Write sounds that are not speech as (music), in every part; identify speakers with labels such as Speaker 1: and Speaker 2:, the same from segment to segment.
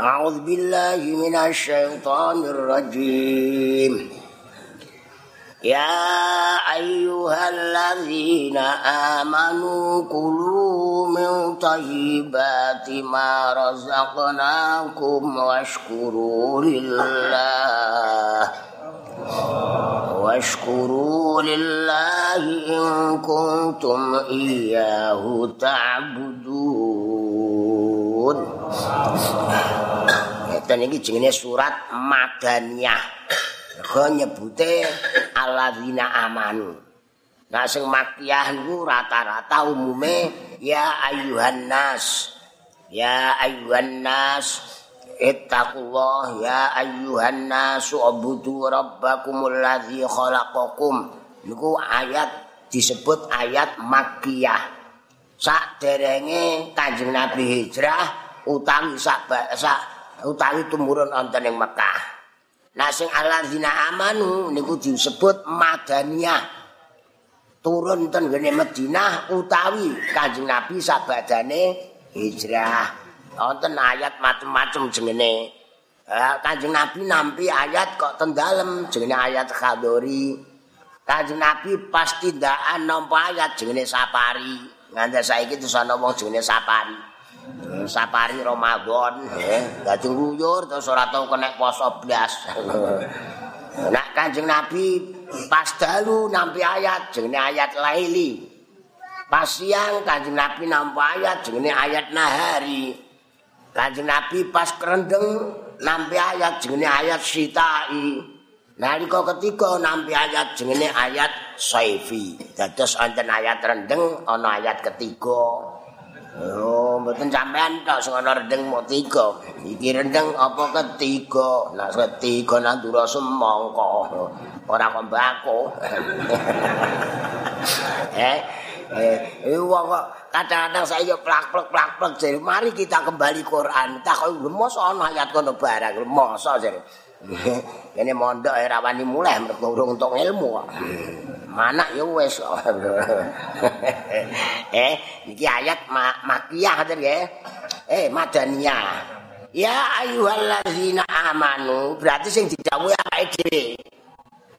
Speaker 1: أعوذ بالله من الشيطان الرجيم. يا أيها الذين آمنوا كلوا من طيبات ما رزقناكم واشكروا لله. واشكروا لله إن كنتم إياه تعبدون. Kita ini jenenge surat Madaniyah. Mergo nyebute alladzina amanu. Nah sing makiyah niku rata-rata umume ya ayyuhan nas. Ya ayyuhan nas ittaqullah ya ayyuhan nas ubudu rabbakumul ladzi khalaqakum. Niku ayat disebut ayat makiyah. Sak derenge Kanjeng Nabi hijrah utawi sak sak utawi tumurun wonten ing Mekah. Nah sing alladzina amanu niku disebut madaniyah. Turun ten ngene Madinah utawi Kanjeng Nabi sabadane hijrah. Wonten ayat macem-macem jenenge. Kanjeng Nabi nampi ayat kok ten dalem jenenge ayat khadori. Kanjeng Nabi pasti ndaan nampa ayat jenenge sapari. Nganti saiki terus ana wong jenenge sapari. Sapari Ramadan eh dadi nguyur terus ora tau kena poso blas (laughs) Nak Kanjeng Nabi pas dalu nampi ayat jenenge ayat laili. Pas siang Kanjeng Nabi nampi ayat jenenge ayat nahari. Kanjeng Nabi pas kerendeng nampi ayat jenenge ayat sitai. Nalika ketiga nampi ayat jenenge ayat saifi. Dados wonten ayat rendeng ana ayat ketiga. Oh, mboten sampean tok sing ana rendeng mok tiga. Iki rendeng apa ketiga? Nek ketiga nandura semangka. Ora kok mbako. (laughs) eh, eh, wong kok kadang-kadang saya yo plak-plak plak-plak jare mari kita kembali Quran. Tak kok mosok ana ayat kono barang, mosok jare. (laughs) Kene mondok ora wani mulih mergo urung entuk ilmu kok. Mana ya wis. (laughs) eh, iki ayat ma makiyah ngoten ya. Eh, madaniyah. Ya ayyuhallazina amanu, berarti sing didhawuhi awake dhewe.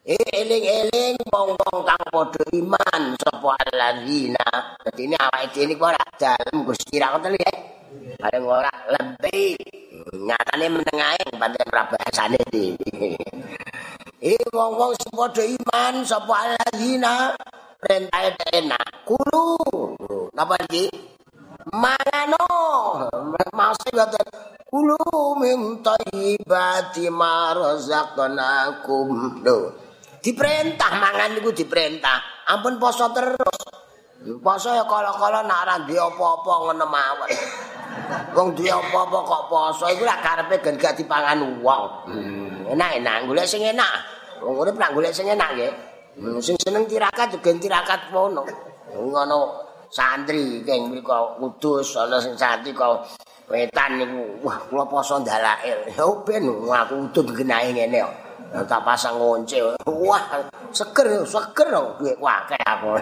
Speaker 1: Eh, eling-eling wong-wong kang padha iman sapa allazina. Dadi ini awake dhewe niku ora dalem Gusti ra ngoten ya. Bareng ora lebih nyatane menengae pancen ora bahasane. Eh (laughs) wong-wong sing padha iman sapa alladzina perintah enak kulo. Napa iki? Mangano. Maksud ngoten. Kulo minta ibadi marzaqnakum. Lho. Diperintah mangan niku diperintah. Ampun poso terus. Poso ya kala-kala nak ora duwe apa-apa ngono mawon. Wong duwe apa-apa kok poso iku lak karepe gen gak dipangan wong. Hmm, enak-enak golek sing enak. Wong urip lak golek sing enak nggih. Hmm, sing seneng tirakat juga tirakat ngono. Ngono santri keng mriku kudus ana sing santri kok wetan niku wah kula poso ndalail. Ya ben aku udut genahe ngene kok. Tak pasang ngonce. Wah, seger, seger duit wakil aku.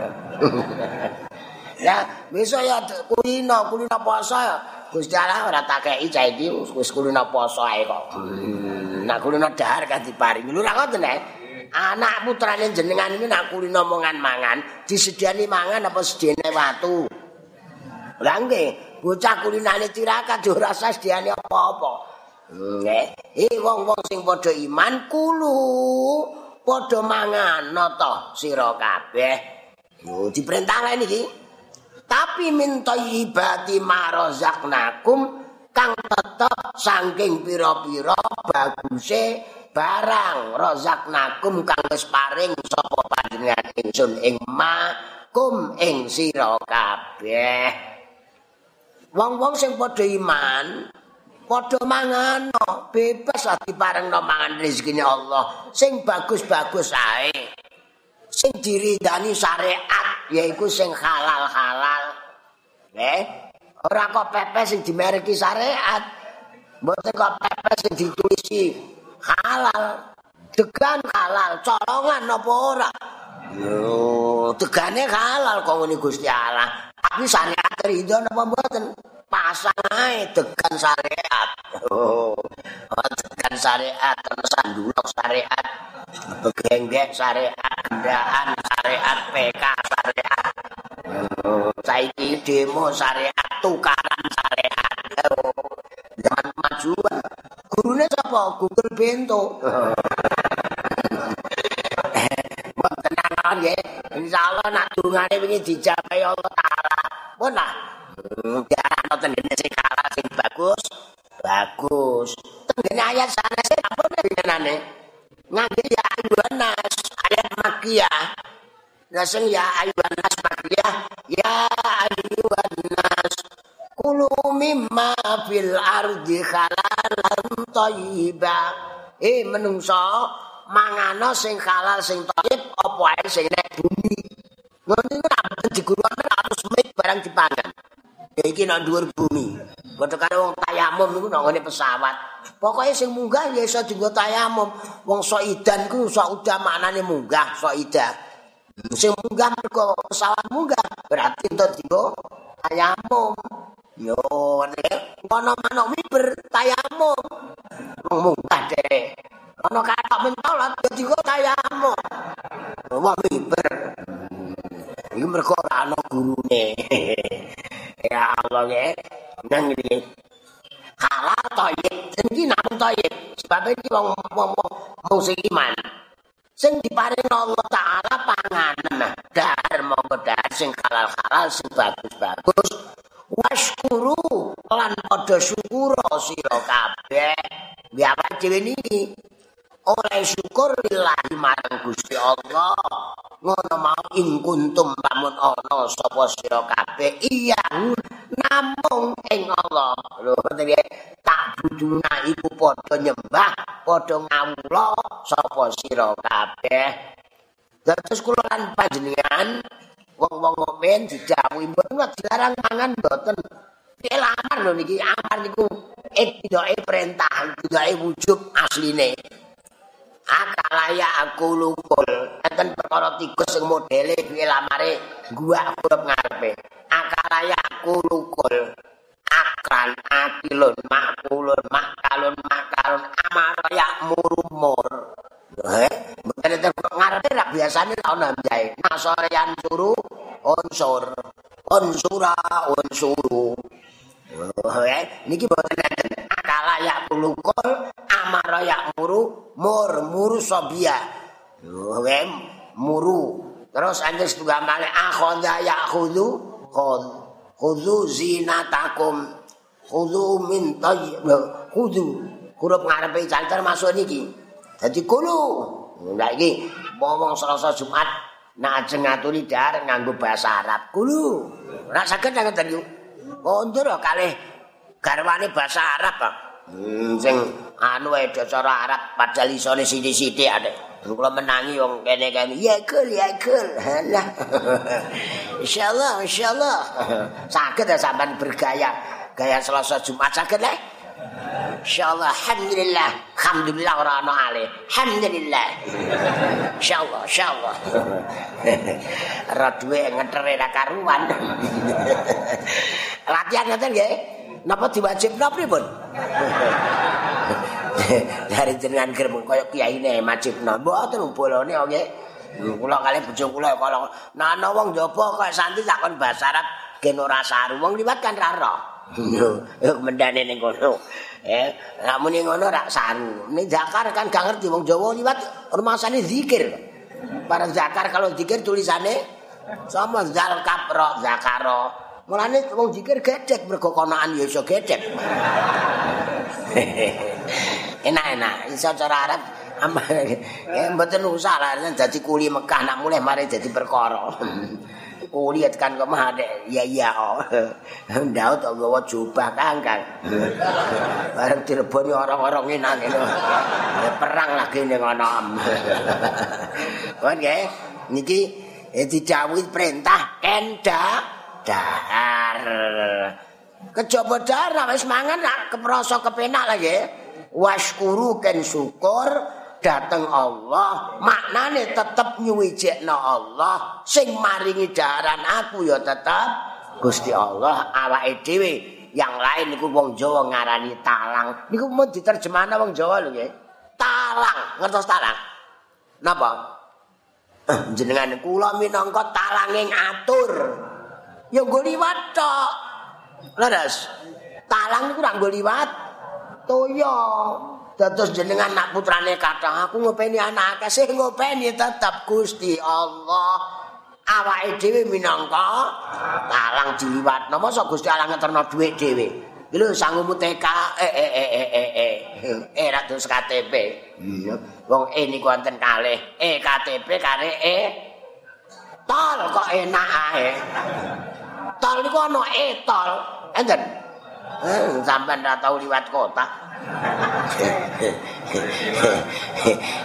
Speaker 1: ya, besok ya kulino, kulino poso ya. Gusti Allah ora tak kei cah iki wis kulino poso ae kok. Hmm, nak kulino dahar kan diparingi. Lho ra ngoten ae. Anak putrane jenengan ini nak kulino mongan mangan, disediani mangan apa sediane watu. Lah nggih, bocah kulinane tirakat yo rasa sediane apa-apa. Eh wong-wong sing padha iman kulo padha mangan to sira kabeh. Yo diperintah lek niki. Tapi minta ibati marozaknakum kang tetep saking pira-pira baguse barang rozaknakum kang wis paring sapa panjenengan ingsun ing makum ing sira kabeh. Wong-wong sing padha iman padha mangan bebas lah diparengno mangan rezekine Allah. Sing bagus-bagus ae. Sing diridani syariat yaiku sing halal-halal. Eh ora kok pepes sing dimereki syariat. Mboten kok pepes sing ditulisi halal. Degan halal colongan apa ora? Yo degane halal kok ngene Gusti Allah. Tapi syariat ridho napa mboten pasang ae degan syariat. Oh. syariat, sandulok syariat, begenggek syariat, gendaan syariat, PK syariat. Saiki demo syariat, tukaran syariat. Jangan maju. Gurune sapa? Google Bento. (laughs) Ya, Allah nak dungane ini dijapai Allah Ta'ala. Pun lah, nonton ini sing kalah sing bagus, bagus. Tenggene ayat sana sih apa nih Ngangge ya ayuhan nas, ayat makiyah. Naseng ya ayuhan nas makiyah, ya ayuhan nas. Kulu mimma fil ardi halalan thayyiba. Eh menungso mangano sing halal sing thayyib apa ae sing nek bumi. Ngono iku tak digurune harus mik barang dipangan. Ya iki nang dhuwur bumi. Padha karo wong tayamum iku nang ngene pesawat. Pokoke sing munggah ya iso dienggo tayamum. Wong soidan ku sok udah maknane munggah, soida. Sing munggah mergo pesawat munggah berarti entuk dienggo tayamum. Yo, ana manuk miber tayamum. Munggah deh. Ana mentolat dadi kok tayamum. Wong miber. Iki mergo ora ana gurune. (laughs) ya Allah ya. Nang iki. Halal toyib, iki nang toyib. Sebab iki wong wong wong sing iman. Sing diparing Allah Taala panganan. Dar monggo dar sing halal-halal sing bagus-bagus. waskuru lan padha syukur sira kabeh biapa dhewe niki oleh syukur lillahi marang Gusti Allah. Ngono mau ing kuntum lamun ana sapa sira kabeh. Iya namung ing Allah. Lho tak buduna iku padha nyembah padha ngawula sapa sira kabeh. Terus kula lan panjenengan wong-wong mukmin didhawuhi mboten dilarang mangan mboten. Kelamar lho niki? Amar niku edoke perintah, edoke wujub asline. Akalaya aku lukul. Enten perkara tikus sing modele piye lamare gua huruf ngarepe. Akalaya aku lukul. Akran akilun makulun makalun makalun amaraya murumur. Eh, mboten enten ngarepe ra biasane ta ana jae. Nasorean suru unsur. Unsura unsuru. Oh, eh, niki mboten enten akala ya kulukul amara ya muru mur muru sobia. Oh, eh, muru. Terus enten setunggal male akhadha ya khudu khud. Khudu zinatakum. Khudu min tayyib. Khudu. Huruf ngarepe canter masuk niki. Dadi kulo. Lah iki wong Selasa Jumat nak ajeng ngaturi dar nganggo bahasa Arab. Kulo. Ora saged ngoten yo. Kondur kalih garwane bahasa Arab kok. Hmm, sing anu wae cara Arab padahal isone sithik-sithik ade. Kula menangi wong kene-kene. Ya kul, ya kul. (laughs) Lah. insyaallah, insyaallah. saged sampean bergaya gaya Selasa Jumat saged lek. Insyaallah alhamdulillah. Alhamdulillah ora ana ale. Alhamdulillah. Insyaallah, insyaallah. Ra duwe ngetere ra karuan. Latihan ngoten nggih. Napa diwajibna pripun? (laughs) Dari jenengan grem kaya kiyaine majibna. Mboten bolone nggih. Kula kali bojo kula kala nana wong njaba kaya santri takon basa Arab gen ora saru. Wong liwat kan ra roh. Yo mendane ning kono. Eh, nek muni ngono rak saru. Ning zakar kan gak ngerti wong Jawa liwat rumasane zikir. Para zakar kalau zikir tulisane sama zal kapro zakaro. Mulane wong zikir gedek mergo konaan ya iso gedek. Enak-enak iso cara Arab Eh mboten usah lah dadi kuli Mekah nak mulai mari dadi perkara. kuli tekan kok mah ya iya oh. Ndaut kok gawa jubah kangkang. Bareng direboni orang-orang ini ngene. perang lagi ning ana. Kon nggih niki eh didhawuhi perintah kenda dahar. Kejaba dahar wis mangan keproso kepenak lagi. Waskuru ken syukur dateng Allah maknane tetep nyuwijekno Allah sing maringi daharan aku ya tetep Gusti Allah awake dhewe yang lain niku wong Jawa ngarani talang. Niku mun diterjemahna wong Jawa lho nggih. Talang, ngertos talang? Napa? Eh, jenengan kula minangka talanging atur. Ya nggo liwat tok. Leres. Talang niku ora nggo liwat. Toya. Dados jenengan nak putrane kathah aku ngopeni anak akeh sing ngopeni tetep Gusti Allah. awake dhewe minangka talang diliwatno masa Gusti Allah ngeterno dhuwit dhewe lho sangumu TK eh eh eh eh eh eh eh ratus KTP iya wong e niku wonten kalih e KTP kare e tol kok enak ae tol niku ana e tol enten eh sampean ora tau liwat kota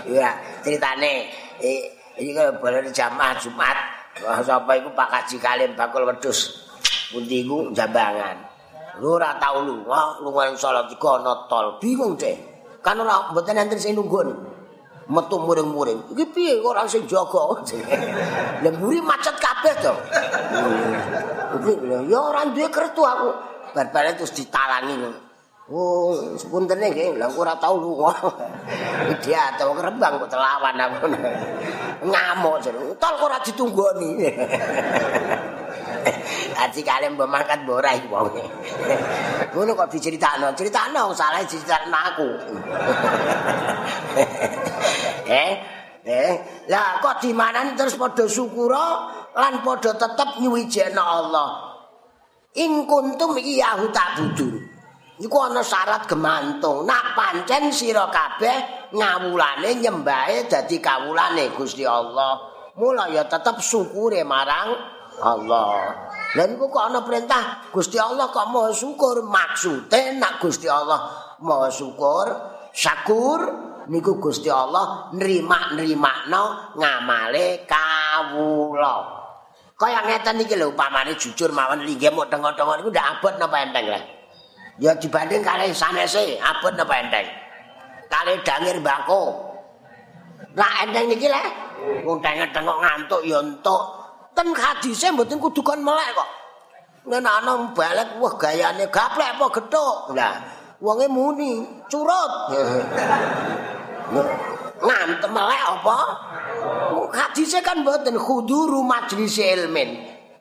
Speaker 1: ya ceritane eh iki boleh jamaah Jumat sapa iku Pak Kaji Kalim bakul wedhus. Pundi iku jambangan. Lu ora tau lu, wah salat iki ana tol. Bingung deh. Kan ora mboten enten sing nunggu. Metu muring-muring. Iki piye kok ora sing jaga? Lemburi macet kabeh to. Iki ya ora duwe kertu aku. Bar-bare terus ditalangi. Oh, sepunten nggih, lha ora tau lunga. (laughs) Dia atau rembang kok telawan aku. (laughs) Ngamuk jero. Tol kok ora ditunggoni. (laughs) Aji kalian mbok mangkat mbok ora iki wong. Ngono kok diceritakno, critakno salah diceritakno aku. eh, eh, lah kok di mana terus padha syukura lan padha tetep nyuwijena Allah. In kuntum iyahu tak budun. Iku ana syarat gemantung. Nak pancen sira kabeh ngawulane nyembahe dadi kawulane Gusti Allah. Mula ya tetep syukure marang Allah. Lah niku kok ana perintah Gusti Allah kok mau syukur maksude nak Gusti Allah mau syukur syakur niku Gusti Allah nrima-nrimakno ngamale kawula. Kaya ngeten iki lho upamane jujur mawon linggih mok tengok-tengok niku ndak abot napa enteng lah. Ya dibanding kali sanese abot napa enteng. Kali dangir bako. Lah enteng niki le. Wong tengok ngantuk ya entuk. Ten hadise mboten kudu kon melek kok. Nek ana balik wah gayane gaplek apa gethuk. Lah wonge muni curut. (laughs) Ngantuk melek apa? Hadise kan mboten khuduru majlis ilmin.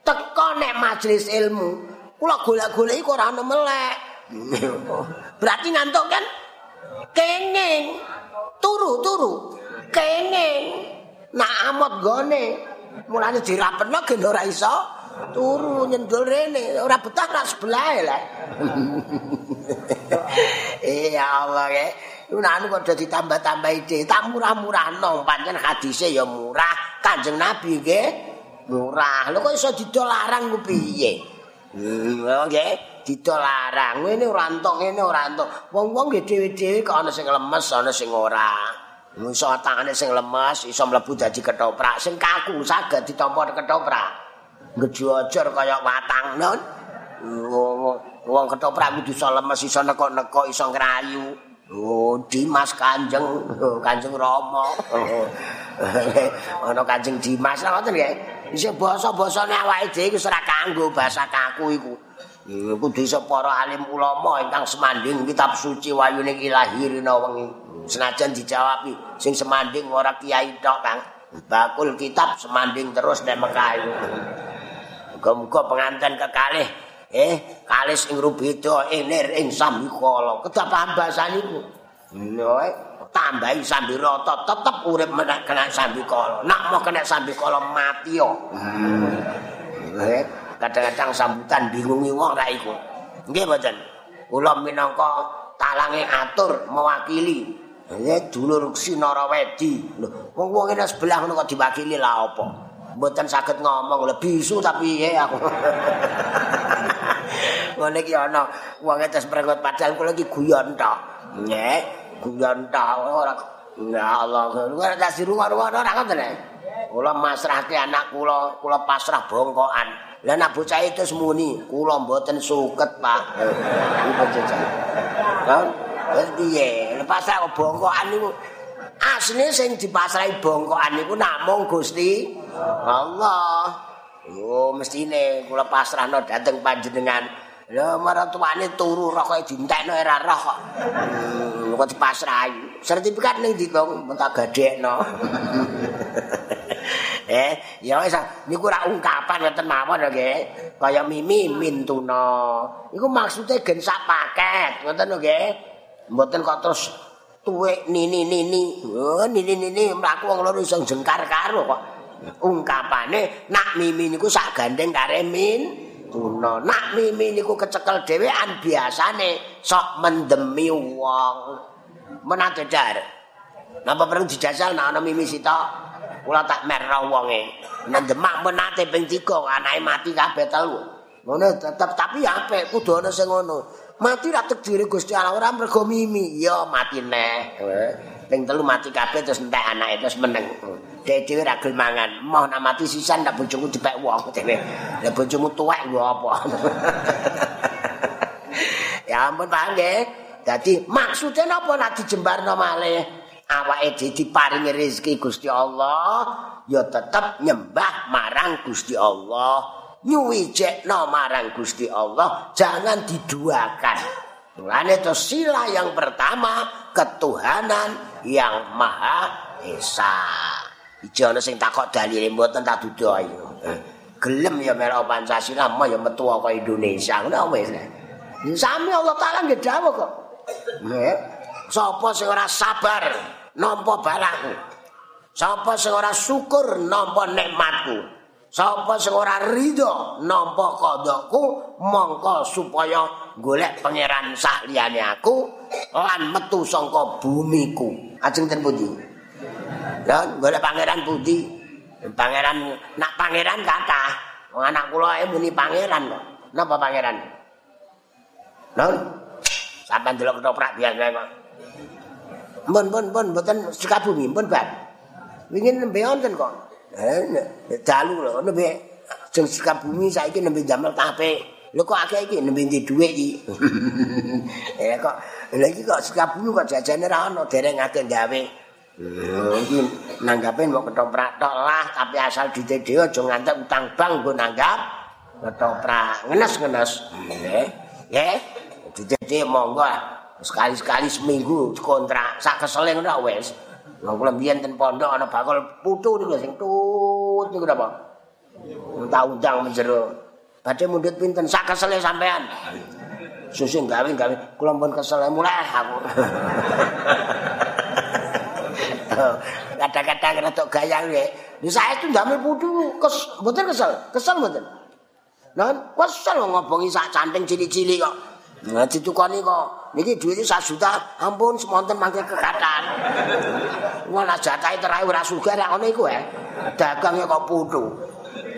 Speaker 1: Teko nek majlis ilmu, kula golek-goleki kok ora ana melek. (laughs) Berarti ngantuk kan? Kenging. Turu, turu. Kenging. Nak amot gone. Mulane dirapetno gen ora iso turu nyendul rene. Ora betah ra sebelah lah. (laughs) Iya Allah ya. Nanu kok ditambah-tambah ide. Tak murah-murahno pancen hadise ya murah. Kanjeng Nabi nggih murah. Lho kok iso didol larang ku piye? Hmm, nggih. didol larang. Ngene ora entuk, ngene ora entuk. Wong-wong nggih dhewe-dhewe kok ana sing lemes, ana sing ora. Iso tangane sing lemes iso mlebu dadi ketoprak, sing kaku saged ditampa ketoprak. Ngejojor kaya watang non. Wong ketoprak kudu iso lemes, iso nekok-nekok, iso ngrayu. Oh, Dimas Kanjeng, oh, Kanjeng Rama. (laughs) Ana Kanjeng Dimas lha ngoten nggih. Isih basa-basane awake dhewe wis ora kanggo basa kaku iku. Iku desa para alim ulama ingkang semanding kitab suci wayune ilahi rina wengi. Senajan dijawabi sing semanding ora kiai tok, Kang. Bakul kitab semanding terus nek Mekah iku. Muga-muga penganten kekalih eh kalis ing rubeda enir ing sambikala. Kedah paham basa niku. Lho, tambahi sambi rata tetep urip menak kena sambikala. Nak mau kena sambikala mati yo. Hmm. Eh, kadang-kadang sambutan bingungi wong ra iku. Nggih mboten. Kula minangka talange atur mewakili. Ya dulur Sinara Wedi. Lho, wong-wong ngene sebelah ngono kok diwakili lah apa? Mboten saged ngomong lho bisu tapi ya aku. (laughs) Ngene iki ana wong terus prenggot padahal kula iki guyon tok. Nggih, guyon tok ora Ya Allah, ora tak siru-siru ora ngoten. Kula masrahke anak kula, kula pasrah bongkokan. Lah nak bocah itu semuni, kula mboten suket, Pak. Ibu jajal. Kan? Wis piye? Aku bongkokan niku asline sing dipasrahi bongkokan niku namung Gusti Allah. Oh, mestine kula pasrahno dhateng panjenengan. Lha maratuane turu roh kok dientekno ora roh kok. Hmm, kok dipasrahi. Sertifikat ning ndi to? Mun tak gadekno. (laughs) eh, ya wis niku ora ungkapan ngoten mawon nggih. Kaya mimi mintuna. Iku maksude gen sak paket, ngoten nggih. Mboten kok terus tuwek nini nini. Oh, nini nini mlaku wong loro iso jengkar karo kok. Ungkapane nak mimi niku sak gandeng kare min. Tuna. Nak mimi niku kecekel dhewean biasane sok mendemi wong. Menate dar. Napa perlu dijajal nak ana mimi sita? Kula tak merah wonge. Nendemak menate ping 3 anake mati kabeh telu. Ngono tetep tapi apik kudu ana sing ngono. Mati ra tekdire Gusti Allah ora mergo mimi. Ya mati neh. Ping telu mati kabeh terus entek anake terus meneng. Dek dhewe ra gelem mangan. Moh nak mati sisan tak bojoku dipek wong dhewe. Lah bojomu tuwek lho apa. (laughs) ya ampun Pak nggih. Dadi maksude napa nak dijembarno malih? Awake dhewe diparingi rezeki Gusti Allah, ya tetep nyembah marang Gusti Allah. Nyuwijekno marang Gusti Allah, jangan diduakan. Mulane itu sila yang pertama ketuhanan yang maha esa. Ijo ana sing takok dalile mboten tak dudoi. Gelem ya melok Pancasila mah ya metu kok Indonesia ngono wis. Sami Allah Taala nggih dawuh kok. Nggih. Sapa sing ora sabar nampa balaku? Sapa sing ora syukur nampa nikmatku? Sapa sing ora ridho nampa kodokku mongko supaya golek pangeran sak liyane aku lan metu saka bumiku. Ajeng ten pundi? Ya, golek pangeran budi. Pangeran nak pangeran kata. Wong anak kula muni pangeran kok. Napa pangeran? Non. Sampai delok ketoprak biasa kok. Mun mun mun mboten Sukabumi, mun Bang. Wingin nembe wonten kok. Eh, dalu lho nembe jeng Sukabumi saiki nembe jamel tape. Lho kok akeh iki nembe ndi dhuwit iki. (laughs) Eh kok lha iki kok Sukabumi kok jajane ra ono dereng akeh gawe. Iki nanggape mau ketoprak tok lah, tapi asal ditedhe aja ngantek utang bang nggo nanggap ketoprak. Ngenes-ngenes. Nggih. Nggih. Ditedhe monggo sekali-sekali seminggu kontrak sak kesele ngono wis. Wong kula mbiyen ten pondok ana bakul putu niku sing tut niku napa? Tak undang menjero. Badhe mundut pinten sak kesele sampean. Susu gawe-gawe kula pun kesel mulai aku. (laughs) (laughs) Kadang-kadang rada gayang ya. Ini saya itu ndamel putu, kes, mboten kesel, kesel mboten. Nah, kesel ngobongi sak canting cili-cili kok. Nah, ditukani kok. Niki duitnya sak juta, ampun semonten mangke kekatan. Wah, nak jatai terakhir ora sugih nek ngono iku ya. Dagangnya kok putu.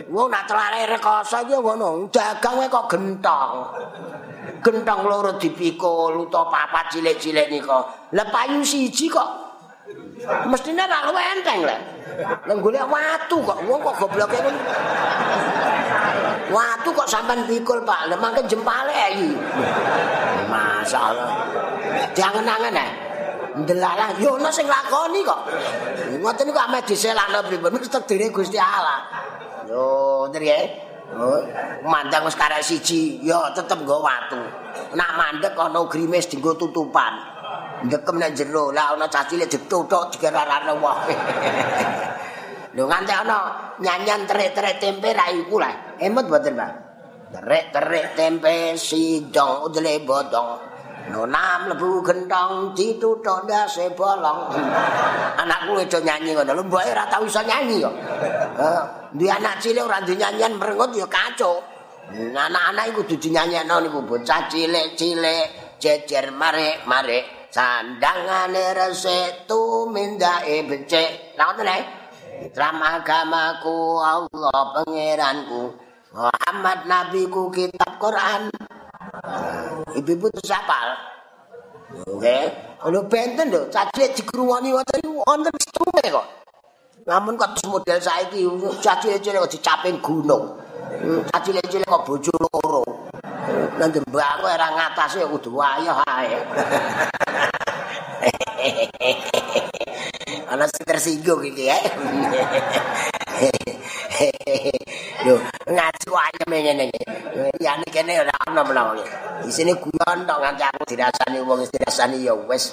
Speaker 1: Wah, nak telare rekoso iki ngono, dagangnya kok gentong. Gentong loro dipikul utawa papat cilik-cilik nika. Lah payu siji kok Mestine ra luwe enteng. Lah golek watu kok wong kok gobloke ngono. Watu kok sampean pikul, Pak. Lah mangke jempale iki. Masalah. Jangan-angan eh. Ndelalah yo ono sing lakoni kok. Ngoten niku ame diselakno pripun niku takdire Gusti Allah. Yo, ndri eh. Oh, mandang wis karek siji, yo tetep nggo watu. Nak mandek ana grimis dienggo tutupan. Ndekem nek jero lah ana cah cilik dituthuk digerarane wah lho nganti ana nyanyian terik-terik tempe ra iku lah emut mboten Pak terik-terik tempe sidong udele bodong Nona mlebu gentong dituthuk ndase bolong. Anakku wedo nyanyi ngono. Lho mbok ora tau iso nyanyi kok. Heeh, ndi anak cilik ora ndek nyanyian merengut ya kacau. Anak-anak iku kudu dinyanyekno niku bocah cilik-cilik jejer mare-mare. Sandangane resik tumindake becik. Lha ngoten Ram agamaku Allah pangeranku Muhammad nabiku kitab Quran. Ibu-ibu terus apal Oke. Kalau benten lho Cacilek dikeruani wonten wonten setume kok. Namun kok model saiki cacilek-cilek kok dicaping gunung. Cacilek-cilek kok bojo loro Aku era ngatasi ya kudu wayah ae. (laughs) Ana sing tersinggung iki ya. (laughs) Ngat ngaji kok ayem ngene iki. Ya nek kene ora ana menawa. Di sini guyon tok nganti aku dirasani wong dirasani ya wis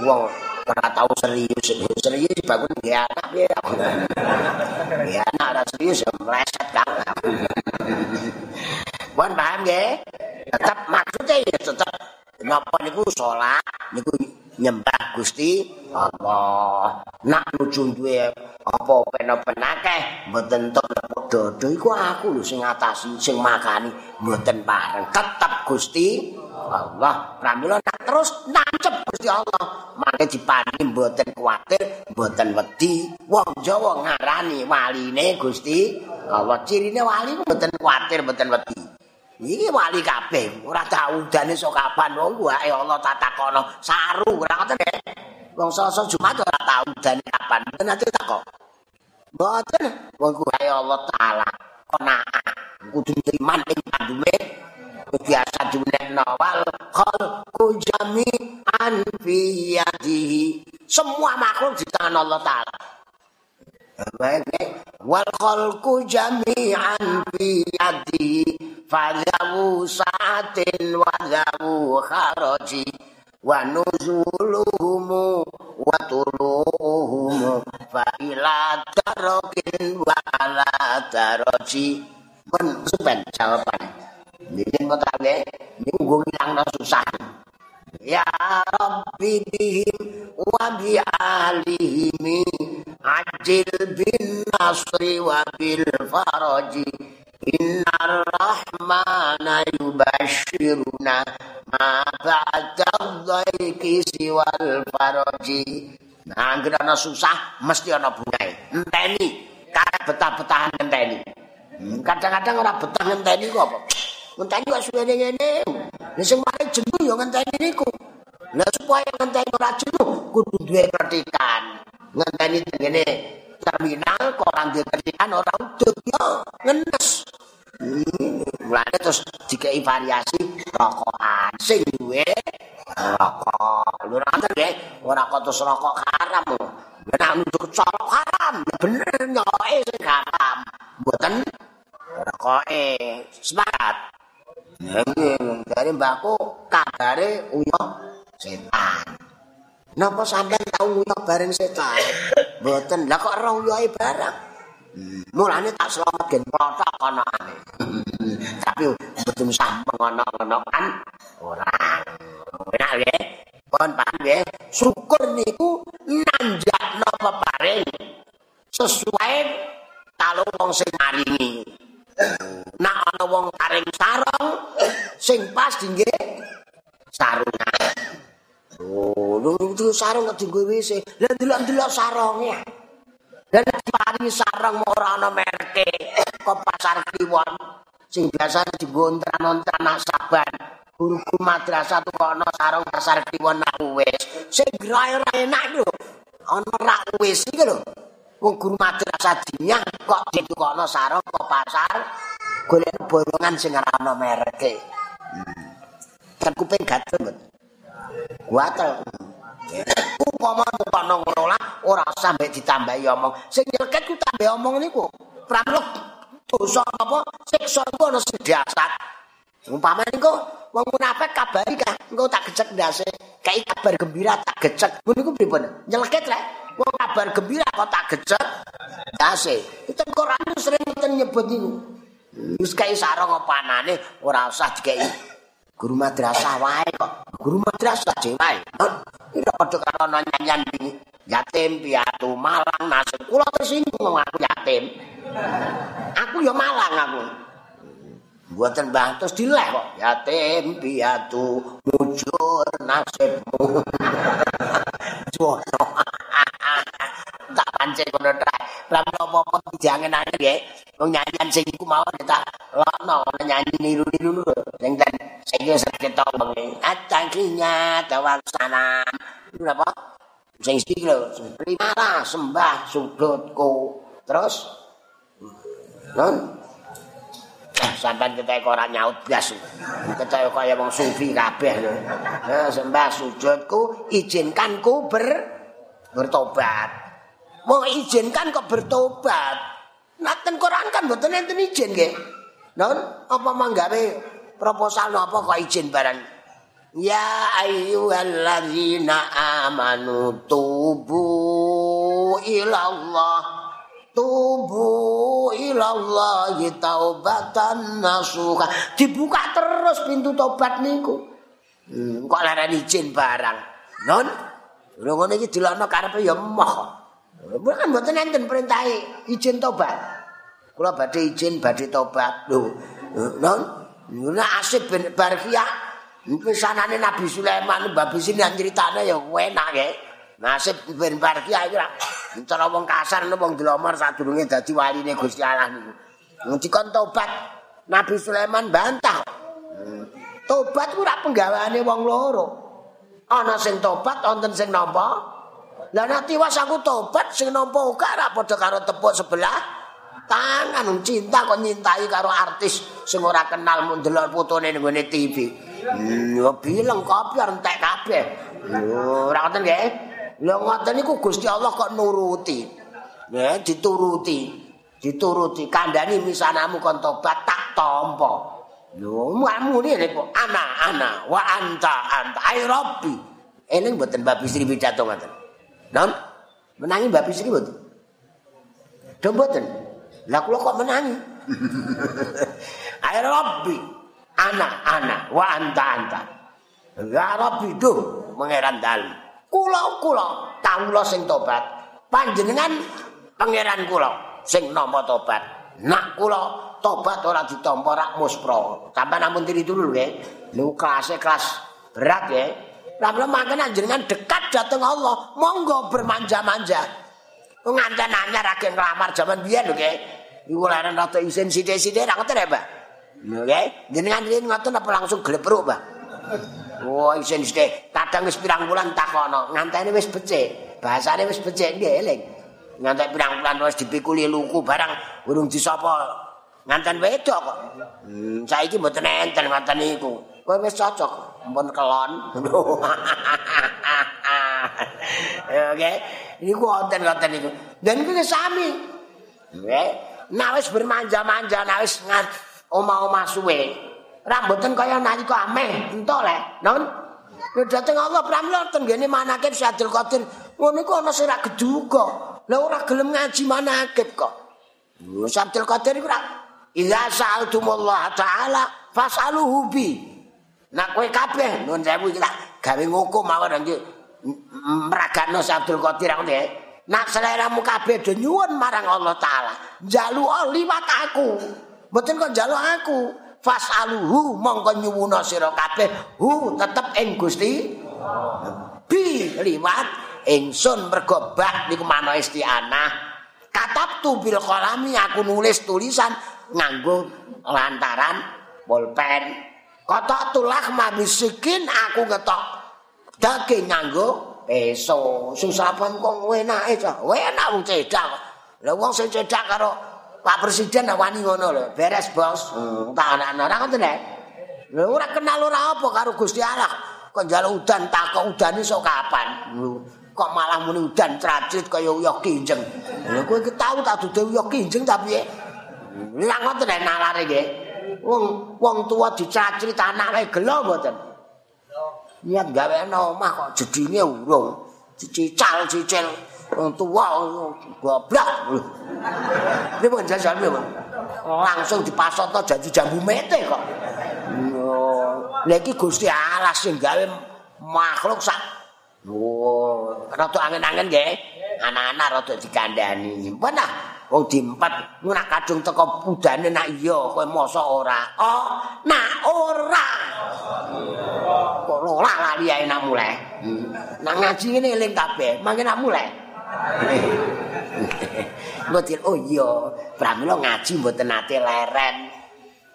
Speaker 1: wong ora tau serius. Serius bangun nggih anak piye. Ya anak ora serius meleset kan. Wan paham nggih? Tetap maksudnya ya tetap napa niku salat niku nyembah Gusti Allah. Nak nuju duwe apa pen-pen akeh mboten tok dodo iku aku lho sing ngatasi sing makani mboten pareng. Tetep Gusti Allah. Pramila nak terus nancep Gusti Allah. Mangke dipani mboten kuwatir, mboten wedi. Wong Jawa ngarani waline Gusti Allah. Cirine wali mboten kuwatir, mboten wedi. Iki wali kabeh, ora tau udane sok kapan wong wae Allah tak takono saru ora ngoten ya. Wong Selasa Jumat ora tau udane kapan, nanti takok. Mboten, wong wae Allah taala kena kudu iman ing pandume biasa dunekno wal khalqu jami'an fi yadihi. Semua makhluk di tangan Allah taala. Wal khalqu jami'an fi yadi fadhawu sa'atin wa dhawu kharaji wa nuzuluhum wa tuluhum fa ila tarakin wa ala taraji. Supen jawaban ini kok tak ini gue ngilang susah Ya Rabbi bihim wa bi alihim ajil bin nasri wa bil faraji Inna rahmana yubashiruna ma ba'da dhaiki siwal faraji Nah, ana susah mesti ana bungae. Enteni, karep betah-betahan ngenteni. Hmm, kadang-kadang ora betah ngenteni kok apa? Ngenteni kok suwene ngene. Lah sing mari jenuh ya ngenteni niku. Lah supaya ngenteni ora jenuh kudu duwe kritikan. Ngenteni ngene terminal kok ora duwe kritikan ora udut ya ngenes. Hmm, mulane terus dikai variasi rokokan sing duwe rokok. Lho ora ngerti ora kok terus rokok haram. Nek nunjuk colok haram, bener nyoke sing haram. Mboten rokoke semangat. Dari mbakku kabare uyah setan. Napa sampean tau uyah bareng setan? Mboten. Lah kok ora uyahe bareng? Mulane tak selamat gen protok ana Tapi mboten sampeng ana-ana kan ora. Enak nggih. Pun paham nggih. Syukur niku nanjakno peparing sesuai kalau wong sing maringi. Nak ana wong paring sarung sing pas dingge sarungan. Oh, lho sarung kok dinggo wis. Lah delok-delok sarunge. Lah paringi sarung ora ana merke kok pasar kliwon sing biasa dinggo ontran-ontran saban. Guru-guru madrasah tuh ana sarung pasar kliwon nak wis. Sing grae enak lho. Ana rak wis iki lho. Wong guru madrasah dinyah kok ditukokno sarung kok pasar golek borongan sing ora ana mereke. Hmm. kuping gatel, Mbak. Gatel. Upama tukokno ngono lah ora usah mbek ditambahi omong. Sing nyelket ku tambah omong niku. Pramila dosa apa siksa iku ana sing dasar. Umpama niku wong munafik kabari kah engko tak gecek ndase. Kayak kabar gembira tak gecek. Ngono niku pripun? Nyelket rek. Wong kabar gembira kok tak gecek. Dase. Itu Quran sering ten nyebut niku. Wis kae sarung panane ora usah dikei guru madrasah wae kok. Guru madrasah dhewe. Ora padha karo nyanyian iki. Yatim piatu malang nasib kula tersinggung aku yatim. Aku ya malang aku. Buatan bang terus dileh kok. Yatim piatu mujur nasibmu. (laughs) Jono. (laughs) tak pancen ngono ta. Lah apa-apa dijangen-angen nggih. Wong nyanyian sing iku mawon tak lokno nyanyi niru-niru sing ten sing wis ketok wong acakinya tawal sana. Napa? Sing iki lho, primara sembah sudutku. Terus Non sampai kita ora nyaut blas. Kita kaya wong sufi kabeh lho. Nah, sembah sujudku, izinkanku ber bertobat. mau izinkan kok bertobat. Nah, ten Quran kan mboten enten izin nggih. Non apa manggawe proposal apa kok izin barang. Ya ayyuhalladzina amanu tubu ilallah tubu ilallah taubatan nasuha. Dibuka terus pintu tobat niku. Hmm, kok larang izin barang? Non lho ngene iki dilokno karepe ya moh. Bukan mboten enten perintah izin tobat kula badhe izin badhe tobat lho non Nah asik ben barfiah pisanane Nabi Sulaiman babi sini critane ya enak ya nasib ben barfiah iki Cara wong kasar nek wong dilomar sadurunge dadi waline Gusti Allah niku. Ngdikon tobat Nabi Sulaiman bantah. Tobat ku ora penggaweane wong loro. Ana sing tobat wonten sing nampa. Lah nek tiwas aku tobat sing nampa uga ora padha karo tepuk sebelah. Tangan cinta kok nyintai karo artis sing ora kenal mun delok fotone ning TV. Hmm, yo bilang kopi entek kabeh. Yo ora ngoten nggih. Lha ngoten niku Gusti Allah kok nuruti. Ya, dituruti. Dituruti kandhani misanamu kon tobat tak tampa. Lho, mamu ngene kok ana-ana wa anta anta ai rabbi. Eling mboten Mbak Bisri pidato ngoten. Non, menangi Mbak Bisri mboten? Do mboten. Lah kula kok menangi? (laughs) ai rabbi. Ana ana wa anta anta. Ya rabbi do mengeran kula-kula kawula sing tobat panjenengan pangeran kula sing nampa tobat nak kula tobat ora ditampa rak muspra sampeyan ampun tiri dulu nggih lho kelas kelas berat ya Lalu makanya jenengan dekat datang Allah, monggo bermanja-manja. Nganten anyar agen ngelamar zaman biyen lho nggih. Iku leren rada isin sithik-sithik ra ngoten ya, Pak. Nggih, jenengan ngoten apa langsung glepruk, Pak? Oh, isin sithik. Kadang wis pirang bulan takono, ngantene wis becik. Bahasane wis becik nggih eling. Ngantek pirang bulan wis dipikuli luku barang urung disapa. Nganten wedok kok. Hmm, saiki mboten enten ngoten niku. Kowe wis cocok, ampun kelon. (laughs) Oke. Niku wonten ngoten niku. Dan kuwi sami. Nggih. Nah wis bermanja-manja, nah wis omah-omah suwe. Rambutan kaya nalika ameh. Entuk le non lho dateng Allah pramila tenggene manakib Syadul Qadir. Ngono iku ana sing ra geduga. Lha ora gelem ngaji manakib kok. Lho Syadul Qadir iku ra Iza sa'altumullah ta'ala fas'aluhu bi. Nah kowe kabeh nuwun sewu iki tak gawe ngukum mawon iki mragano Abdul Qadir aku nek nak seleramu kabeh do nyuwun marang Allah taala. Njaluk liwat aku. Mboten kok njaluk aku fasaluhu mongko nyuwuna sira kabeh. Hu tetep ing Gusti. Bi liwat. Ingsun mergo bak niku manah isti'anah katabtu bil qalami aku nulis tulisan nganggo lantaran pulpen. Kotok tulak mabisikin aku ngetok daging nganggo peso. Susah pun kok enake cah enak wong cedak lha wong sing cedak karo Pak Presiden wani ngono lho, beres bos. Hmm, tak anak-anak ora ngoten nek. Lho ora kenal ora apa karo Gusti Allah. Kok njaluk udan tak kok udan iso kapan? Kok malah muni udan tracit kaya uyah kinjeng. Lho kowe iki tau tak dudu uyah kinjeng tapi Lah ngoten nek nalare nggih. Wong wong tuwa dicacrit anake gelo mboten. Niat gawe omah kok jedine urung. Cical-cicil. Wong tuwa goblok. Iki pun jajal langsung dipasoto janji jambu mete kok. Lha iki Gusti Allah sing gawe makhluk sak oh rada angin-angin nggih. Anak-anak rada dikandani benar wong diempat nak kadung teko budane nak iya kowe mosok ora? Oh nak ora. Kok ora lali ae nak mulai? Nak ngaji ngene eling kabeh mangke nak mulai Mboten oh iya, pramila ngaji mboten nate leren.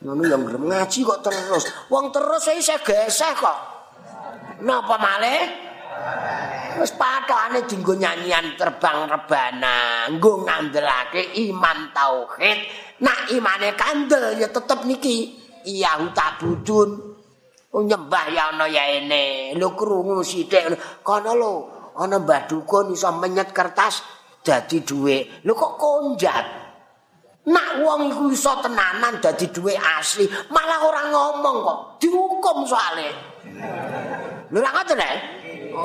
Speaker 1: Ngono yang gelem ngaji kok terus. Wong terus isih geseh kok. Napa malih? Wis patokane dinggo nyanyian terbang rebana, nggo ngandelake iman tauhid. Nak imane kandel ya tetep niki. Iya tak budun. nyembah ya ana ya ene. Lho krungu sithik kono lho. Ana mbah dukun iso menyet kertas dadi dhuwit. Lho kok konjat? Nak wong iku iso tenanan dadi duwe asli, malah ora ngomong kok, dihukum soalnya. Lho ora ngoten ya?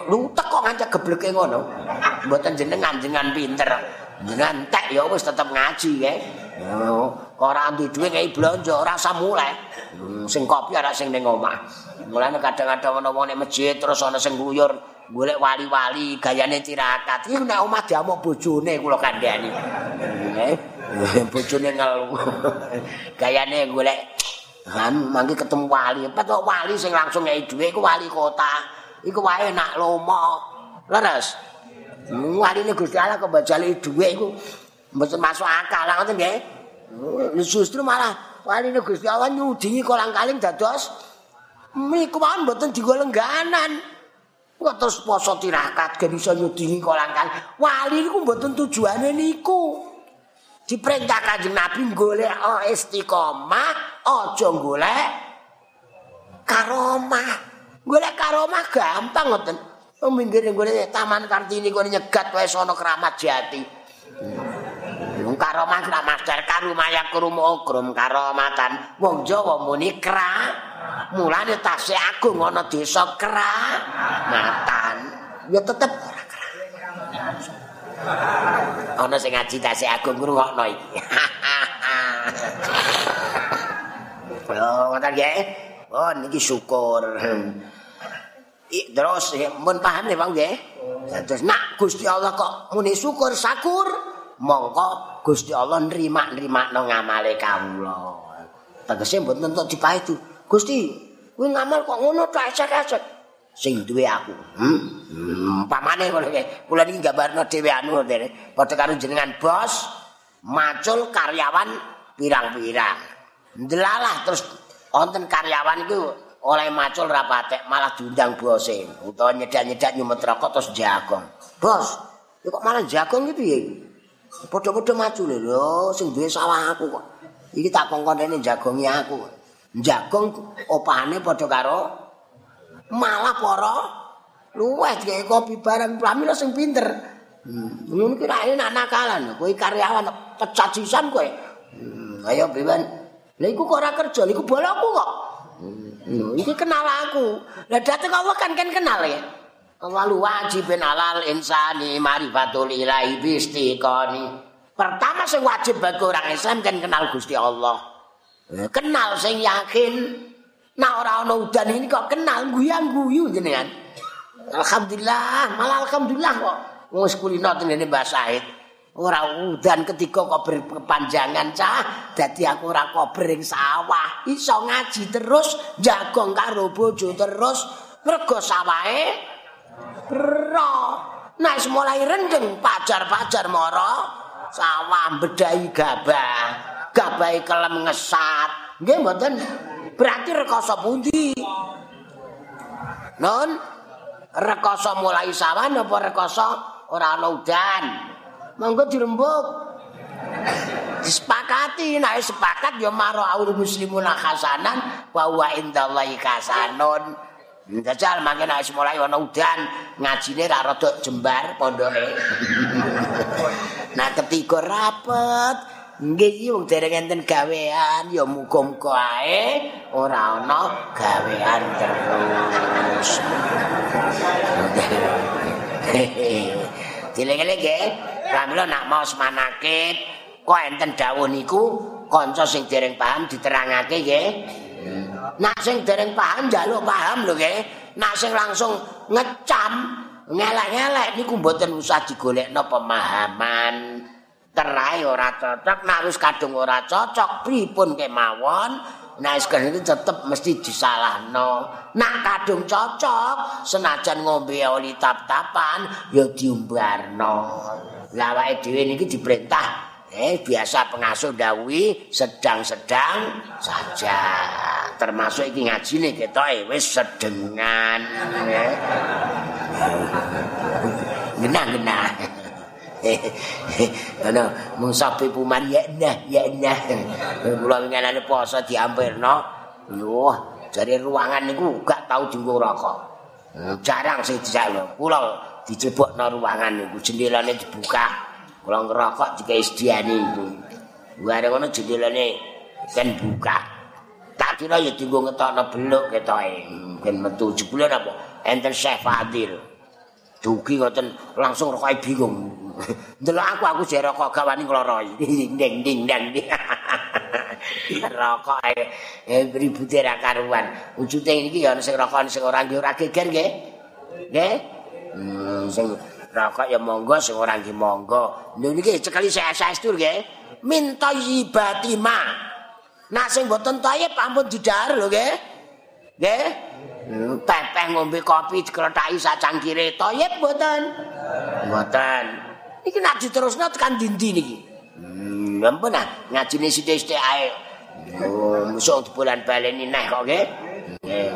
Speaker 1: Lu teko ngancak gebleke ngono. Mboten jenengan jenengan pinter. Jenengan tek ya wis tetep ngaji ya. Oh, ora anti duwe kaya blonjo, ora usah mulai. Hmm, sing kopi ora sing ning omah. Mulane kadang-kadang ana wong nek masjid terus ana sing gluyur golek wali-wali gayane tirakat. Iku nek omah diamuk bojone kula kandhani. Nggih. bojone ngelu. (laughs) Gayane golek han mangke ketemu wali, petok wali sing langsung ngei dhuwit iku wali kota. Iku wae nak lomo. Leres. Wali ini Gusti Allah kok bajali dhuwit iku mboten masuk akal ngoten nggih. Justru malah wali ini Gusti Allah nyudingi kolang-kaling dados miku mawon mboten digo lengganan. Kok terus poso tirakat gen iso nyudingi kolang-kaling. Wali niku mboten tujuane niku. diperintah kanjeng Nabi golek oh, istiqomah, aja golek karomah. Golek karomah gampang ngoten. Oh minggir golek Taman Kartini kene nyegat wae sono keramat jati. Hmm. karomah kira master karumaya krumo krum karomatan. Wong Jawa muni kra. Mulane tasih agung ana desa kra. Matan. Ya tetep ora ana sing ngaji tase agung ngrungokno iki (laughs) Oh, ngoten nggih. Oh, niki syukur. I, terus mun paham nih Bang nggih. Terus nak Gusti Allah kok muni syukur sakur, mongko Gusti Allah nrima-nrima nang ngamale kawula. Tegese mboten entuk dipae itu. Gusti, kuwi ngamal kok ngono tak esek-esek. sing duwe aku. Hmm. hmm. Pamane ngono iki. Kula niki gambarno dhewe anu ngene. Padha karo jenengan bos macul karyawan pirang-pirang. Ndelalah terus wonten karyawan iku oleh macul rapatek malah diundang bose utawa nyedak-nyedak nyumet rokok terus jagong. Bos, kok malah jagong iki piye? Padha-padha macul lho sing duwe sawah aku kok. Iki tak kongkon jagongi aku. Jagong opane padha karo malah para luweh gawe kopi barang pramila sing pinter. Hmm, ngono ki ra enak nakalan. Kowe karyawan pecat sisan kowe. Hmm, ayo beban. Lah iku kok ora kerja, iku bolaku kok. Hmm, iki kenal aku. Lah dateng Allah kan kan kenal ya. Allah wajib alal insani marifatul ilahi bistiqani. Pertama sing wajib bagi orang Islam kan kenal Gusti Allah. Kenal sing yakin Nah ora ana udan ini kok kenal guyang-guyu jenengan. Alhamdulillah, malah alhamdulillah kok. Wis kulino tengene Mbah Said. Ora udan ketika kok berkepanjangan cah, dadi aku ora kober ing sawah. Iso ngaji terus, jagong karo bojo terus, mergo sawahe bro. Nah, mulai rendeng pajar-pajar moro sawah bedai gabah. Gabah kelem ngesat. Nggih mboten? Berarti rekoso pundi? Non rekoso mulai sawan apa rekoso ora ana udan? Monggo dirembuk disepakati nek sepakat ya maro aul muslimun hasanan wa wa indallahi kasanon Jajal mangke nek mulai ana udan ngajine ra rada jembar pondoke. (laughs) nah ketiga rapet Nggih wong dereng enten gawean ya muga-muga ae ora ana gawean terus. Dileng-eleng nggih, pramila nak mau semanakit kok enten dawuh niku kanca sing dereng paham diterangake nggih. Nak sing dereng paham njaluk paham lho nggih. Nak sing langsung ngecam ngelek-ngelek niku mboten usah digolekno pemahaman. Terai ora cocok nek wis kadung ora cocok pripun kemawon? Nek wis kene tetep mesti disalahno. Nek kadung cocok senajan ngombe oli tap-tapan ya diumbarno. Lah awake dhewe niki diperintah eh biasa pengasuh dawi sedang-sedang saja. Termasuk iki ngajine ketoke wis sedengan eh. Genah-genah (laughs) Ana mung sapi puman ya nah ya nah. Kula ngenane poso diampirno. Yo, jare ruangan niku gak tau dienggo rokok. Hmm, jarang sing dijaluk. Kula dijebokno ruangan niku jendelane dibuka. Kula ngerokok dikai sediane iku. Bareng ngono jendelane kan buka. Tak kira ya dienggo ngetokno beluk ketoke. Ben metu jebule apa? Enten Syekh Fadil. Dugi ngoten langsung rokoke bingung. Delok aku aku jek rokok gawani ngloroi. (laughs) Ding ding ding. (laughs) Rokok eh ribute ra karuan. Wujute iki ya sing rokok sing ora nggih ora geger nggih. Nggih. Hmm, sing rokok ya monggo sing ora nggih monggo. Lho niki cekali saya saestur nggih. Minta yibatima. Nak sing mboten tayeb ampun didhar lho nggih. Nggih. Teh ngombe kopi dikrethaki sak cangkire toyib mboten? Mboten. Iki nak diterusno tekan dindi niki. Hmm, ampun ah, ngajine sithik-sithik ae. Oh, musuh bulan baleni neh kok nggih. Nggih.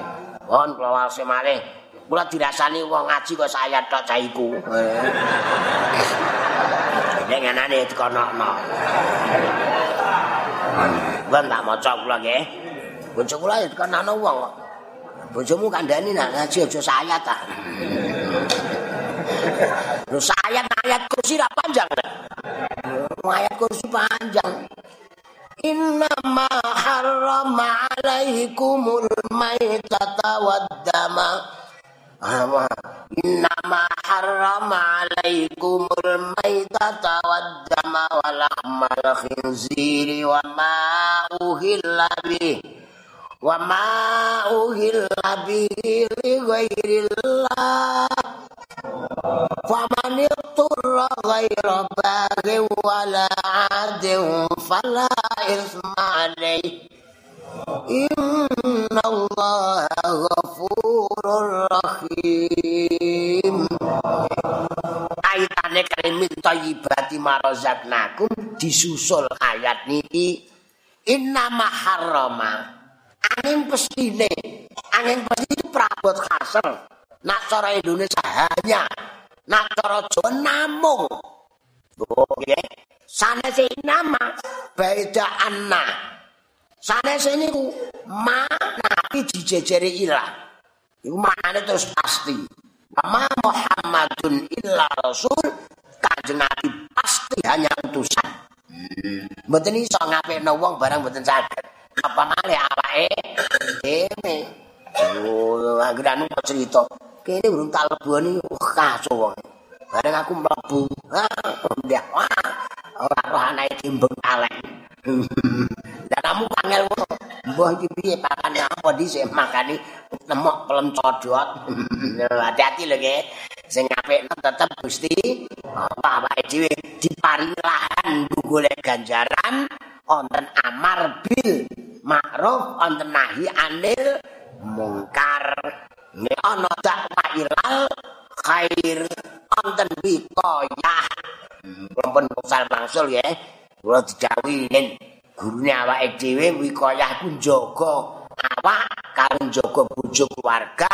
Speaker 1: Pon kula wase malih. Kula dirasani wong ngaji kok saya tok cah iku. Nek nganane dikonokno. Wan tak maca kula nggih. Bojo kula ya dikonokno wong kok. bojomu kandhani nak ngaji aja sayat ta. Lho sayat ayat kursi ra panjang. Ayat kursi panjang. Inna ma harrama alaikumul maitata waddama. Inna ma harrama alaikumul maitata waddama walahmal khinziri wa ma uhilla bih. Wa ma uhilla bihi ghairillah. Wa man yutturra ghaira baghi wala adin fala isma alayhi inna allaha ghafurur rahim. Ayatane kalimin thayyibati marazaqnakum disusul ayat niki. Inna maharrama angin pestine angin pesti itu perabot kasar. Nak cara Indonesia hanya. Nak cara Jawa namung. Oh ya sana si nama beda anna sana sini ku ma nabi dijejeri ilah itu maknanya terus pasti. Ma Muhammadun illa rasul kanjeng nabi pasti hanya utusan. Hmm. Mboten iso ngapekno wong barang mboten saged. Apa malih awake. Dhewe oh anggere anu cerita. Kene urung tak leboni kaso wong. Bareng aku mlebu. Ndak. Wah ora roh anake timbeng alek dan (laughs) kamu panggil mbah iki piye pakan apa dhisik makani nemok pelem codot. (laughs) Hati-hati lho nggih sing apik tetep Gusti apa awake dhewe diparingi lahan golek ganjaran wonten amar bil ma'ruf wonten nahi anil mungkar. Nek ana dakwah ilal khair. Wonten wikoyah. Pun pusal mangsul ya kula didhawuhi gurune awake dhewe wikoyah ku njaga awak karo njaga bojo keluarga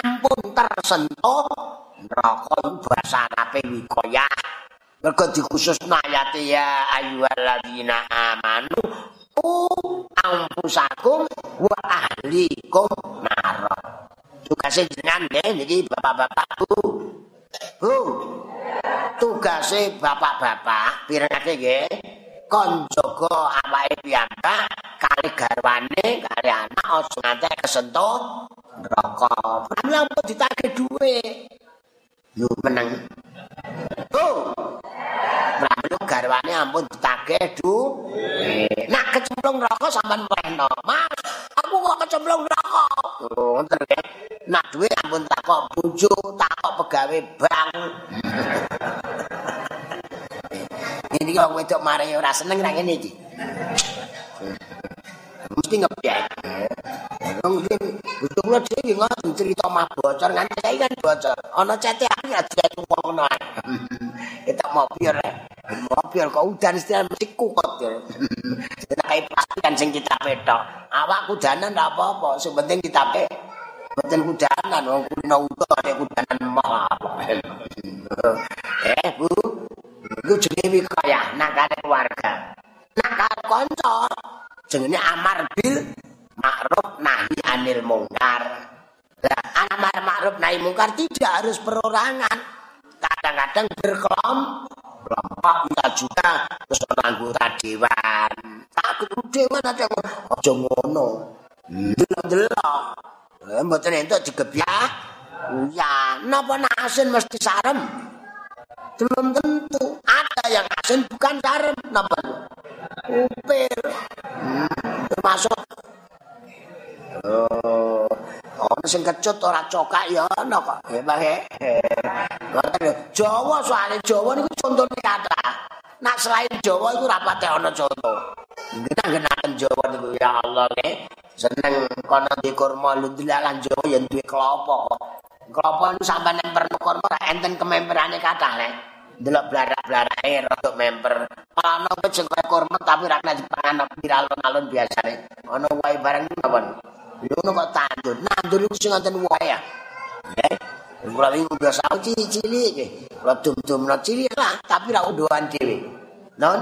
Speaker 1: ampun tersentuh neraka basa arabe wikoyah mergo dikhususno ayat ya ayyuhalladzina amanu u ampusakum wa ahlikum nar tugase jenengan nggih niki bapak-bapak Bu tugase bapak-bapak pirengake nggih. Kon jaga awake piyambak kali garwane kali anak aja nganti kesentuh neraka. Pramila ditagih dhuwit. Yo meneng Pramila garwane ampun ditagih du. Nak kecemplung neraka sampean mreno. Mas, aku kok kecemplung neraka. Oh, ngoten nggih. Nak duwe ampun takok bojo, takok pegawe bank. (laughs) Ini kok wedok mare ora seneng nang ngene iki. Mesti ngebyek. Bojo kula dhewe ngoten cerita mah bocor nganti saiki kan bocor. Ana cete aku ya dadi wong ngono. Kita (laughs) mau biar mobil kok udan istilah mesti kukot ya. Kita kayak pastikan sing kita petok. Awak kudanan ndak apa-apa, sing penting kita pe. Mboten kudanan, wong kulino utuh nek kudanan mah. (laughs) eh, Bu. Iku jenenge kaya nakane keluarga. Nakal kanca jenenge amar bil ma'ruf nahi anil mungkar. Lah, amar ma'ruf nahi mungkar tidak harus perorangan. Kadang-kadang berkelompok. Pak minta juga terus anggota dewan. Takut dewan ada aja ngono. Delok-delok. Mboten entuk digebyah. Ya, napa nak asin mesti sarem? Belum tentu. Ada yang asin bukan sarem. Napa? Upil. Hmm, termasuk Oh, ana sing kecut ora cokak ya ana kok. Hebat he. Jawa soalnya Jawa niku contone kata. Nak selain Jawa iku ora pate ana conto. Kita genaken Jawa niku ya Allah nggih. Seneng kono di kurma lundilalan Jawa yang duwe klopo. Klopo niku sampeyan memper kurma ora enten kememperane kathah le. Delok blarak-blarake rada memper. Ana kaya kurma tapi ora kena dipangan viral-alun biasane. Ana wae barang niku napa? Ngono kok tandur. Nandur iku sing ngoten wae ya. Nggih. Kula wingi biasa cilik-cilik nggih. Kula dum-dumno cilik lah, tapi ra unduhan dhewe. Non,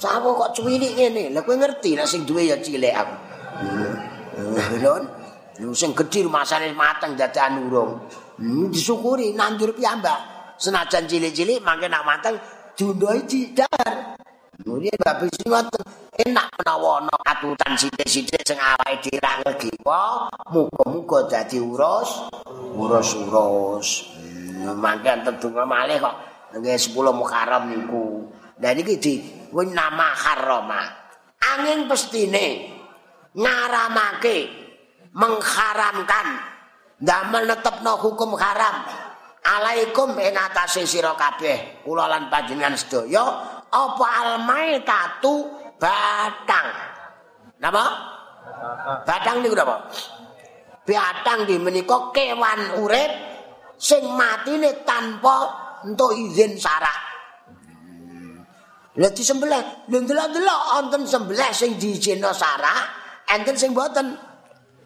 Speaker 1: sawo kok cilik ngene. Lah kowe ngerti nek sing duwe ya cilik aku. Non, lu sing gedhe masane mateng dadakan urung. Hmm, disyukuri nandur piyambak. Senajan cilik-cilik mangke nak mateng diundhohi cidar. Muni babi ngoten enak menawa ana atutan sithik-sithik sing awake dhewe ra ngegiwa, muga-muga dadi urus urus-urus. Hmm, mangke tetungga malih kok nggih 10 Muharram niku. Lah niki di nama harama. Angin pestine ngaramake mengharamkan damel netepno hukum haram. Alaikum ing atase sira kabeh kula lan panjenengan sedaya apa almaitatu batang. Napa? Batang niku napa? Batang di menika kewan urip sing matine tanpa entuk izin sarah. Lah disembelih, lho ndelok-ndelok wonten sembelih sing diizinno sarah, enten sing boten.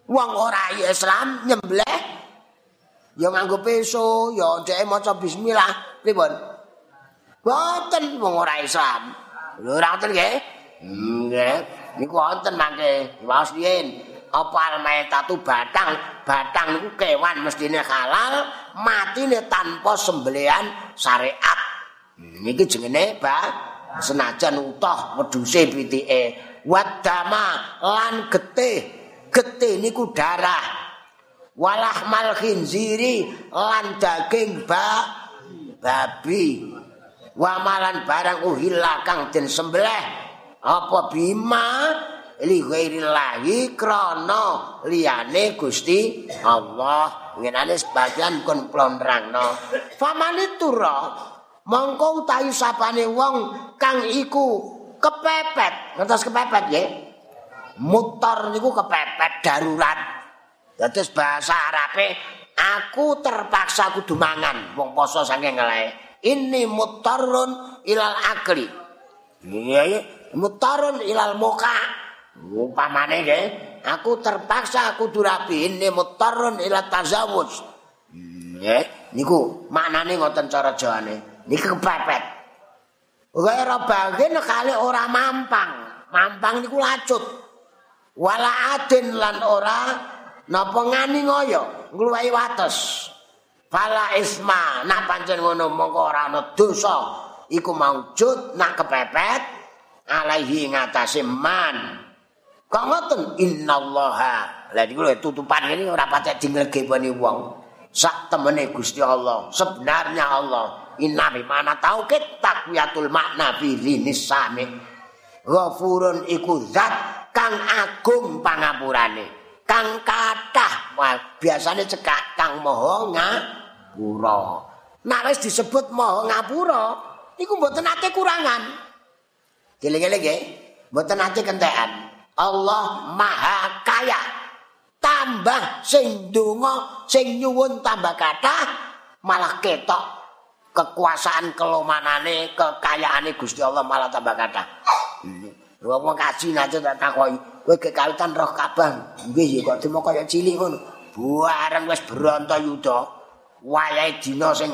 Speaker 1: Wong ora Islam nyembelih ya nganggo peso, ya dhek maca bismillah, pripun? Boten wong ora Islam. Lho ora ngoten nggih? Nggih. Niku wonten mangke. Waos yen apa almaitatu batang, batang niku kewan mestine halal, matine tanpa sembelian syariat. Niki jenenge ba senajan utuh wedhuse pitike. Wadama lan getih. Getih niku darah. Walahmal khinziri lan daging ba babi. Wamalan barang uhilla kang den sembelih. Apa bima? Li ghairillahi krana liyane Gusti Allah. Ngenane sebagian kon plonrangno famanitura mongko utahi sapane wong kang iku kepepet. Ngertos kepepet nggih? Mutar niku kepepet darurat. Dados bahasa Arabe aku terpaksa kudu mangan. Wong poso saking ngelae ini mutarun ilal akli. Iya. Mutarun ilal muka. Upamane nggih, aku terpaksa aku durapi ini mutarun ilal tazawuj. Nggih, niku maknane ngoten cara Jawane. Niku kepepet. Ora bagian kali ora mampang. Mampang niku lacut. Wala adin lan ora napa ngani ngoyo ngluwahi wates. Fala isma nak pancen ngono mongko ora ana dosa iku maujud nak kepepet alaihi ngatasé man. Kok ngoten innallaha. Lah niku tutupan ini ora patek dinglegepani wong. Sak temene Gusti Allah, sebenarnya Allah inna bi mana tauhid takwiyatul makna fi sami. Ghafurun iku zat kang agung pangapurane. Kang kathah biasane cekak kang maha ngapura. Nek wis disebut maha ngapura, iku mboten ate kurangan. Dileng-eleng nggih, mboten ate kentekan. Allah Maha Kaya. Tambah sing donga, sing nyuwun tambah kathah, malah ketok kekuasaan kelomanane, kekayaane Gusti Allah malah tambah kathah. Wong kaji nate tak takoki, kowe kekawitan roh Ka'bah. Nggih ya kok demo kaya cilik ngono. Bareng wis bronto yuda. Wayahe dina sing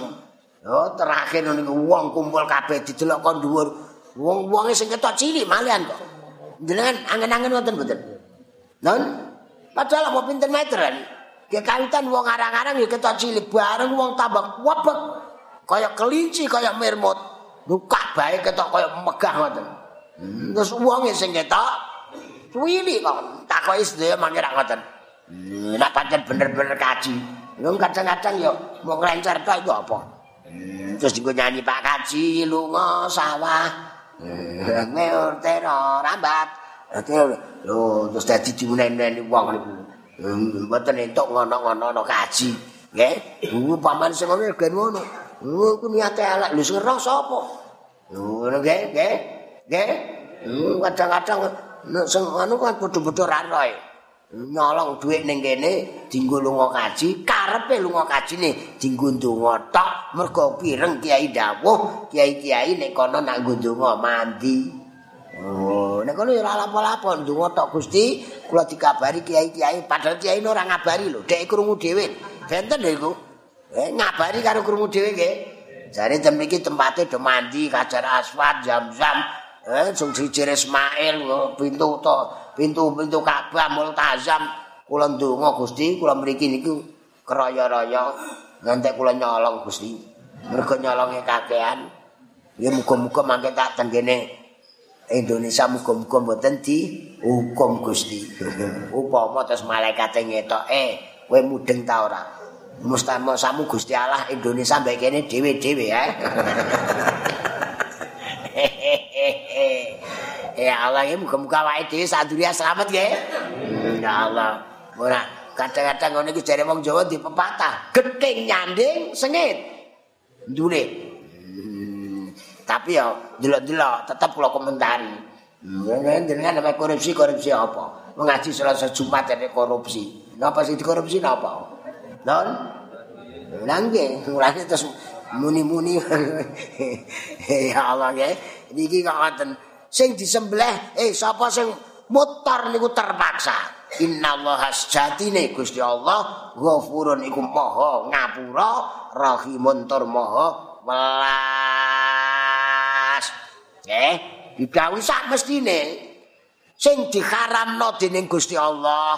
Speaker 1: oh terakhir niku wong kumpul kabeh didelok kon dhuwur. Wong-wonge sing ketok cilik malian kok. Jenengan angen-angen wonten mboten? Non? Padahal apa pinten meteran? Kekawitan wong arang-arang ya ketok cilik bareng wong tambah wabek. Kaya kelinci, kaya mermut. Nuka bae ketok kaya megah ngoten. Hmm, terus wong sing ketok suwili kok takoki sedaya mangke ra ngoten. Hmm, nek pancen bener-bener kaji. Lho kadang-kadang ya mau nglencer tok iku apa? Hmm, terus dienggo nyanyi Pak Kaji lunga sawah. Ngeor tero rambat. Lho terus dadi diunen-uneni wong niku. Mboten entuk ngono-ngono kaji. Nggih, paman sing ngono gen ngono. Oh, ku niate elek lho sing roh sapa? Ngono nggih, nggih. Nggih. Kadang-kadang nek sing anu kan padha-padha ra roe. Nyolong dhuwit ning kene dinggo lunga kaji, karepe lunga kajine dinggo ndonga tok, mergo pireng kiai dawuh, kiai-kiai nek kono nak ndonga mandi. Oh, nek kono ora lapo-lapo ndonga tok Gusti, kula dikabari kiai-kiai padahal kiai ora ngabari lho, dhek krungu dhewe. Benten lho iku. Eh ngabari karo krungu dhewe nggih. Jare tem iki tempate do mandi kajar aswad jam-jam. Eh sing siji Ismail pintu to, pintu-pintu Ka'bah multazam. Kula ndonga Gusti, kula mriki niku keroyo-royo ngantek kula nyolong Gusti. Mergo nyolonge kakean. Ya muga-muga mangke tak tenggene Indonesia muga-muga mboten di hukum Gusti. (laughs) Upama terus malaikat ngetoke kowe mudeng ta ora? Mustamo samu Gusti Allah Indonesia mbek kene dhewe-dhewe ya. (laughs) (laughs) ya Allah ya muga-muga wae dhewe sadurya selamat nggih. Ya Allah. Ora kadang-kadang ngene iki jare wong Jawa di pepatah, gething nyanding sengit. Ndune. Hmm, tapi ya delok-delok tetep kula komentari. Jenengan namanya korupsi korupsi apa? Mengaji selasa Jumat ada korupsi. Napa sih dikorupsi napa? Non? Nangge, mulane terus muni-muni. (laughs) ya Allah nggih. Niki kok ngoten. Sing disembelih, eh sapa sing mutar niku terpaksa. Innallaha sajatine Gusti Allah Ghafurun iku Maha ngapura, Rahimun tur Maha welas. Nggih, didhawuhi sak mestine sing diharamno dening Gusti Allah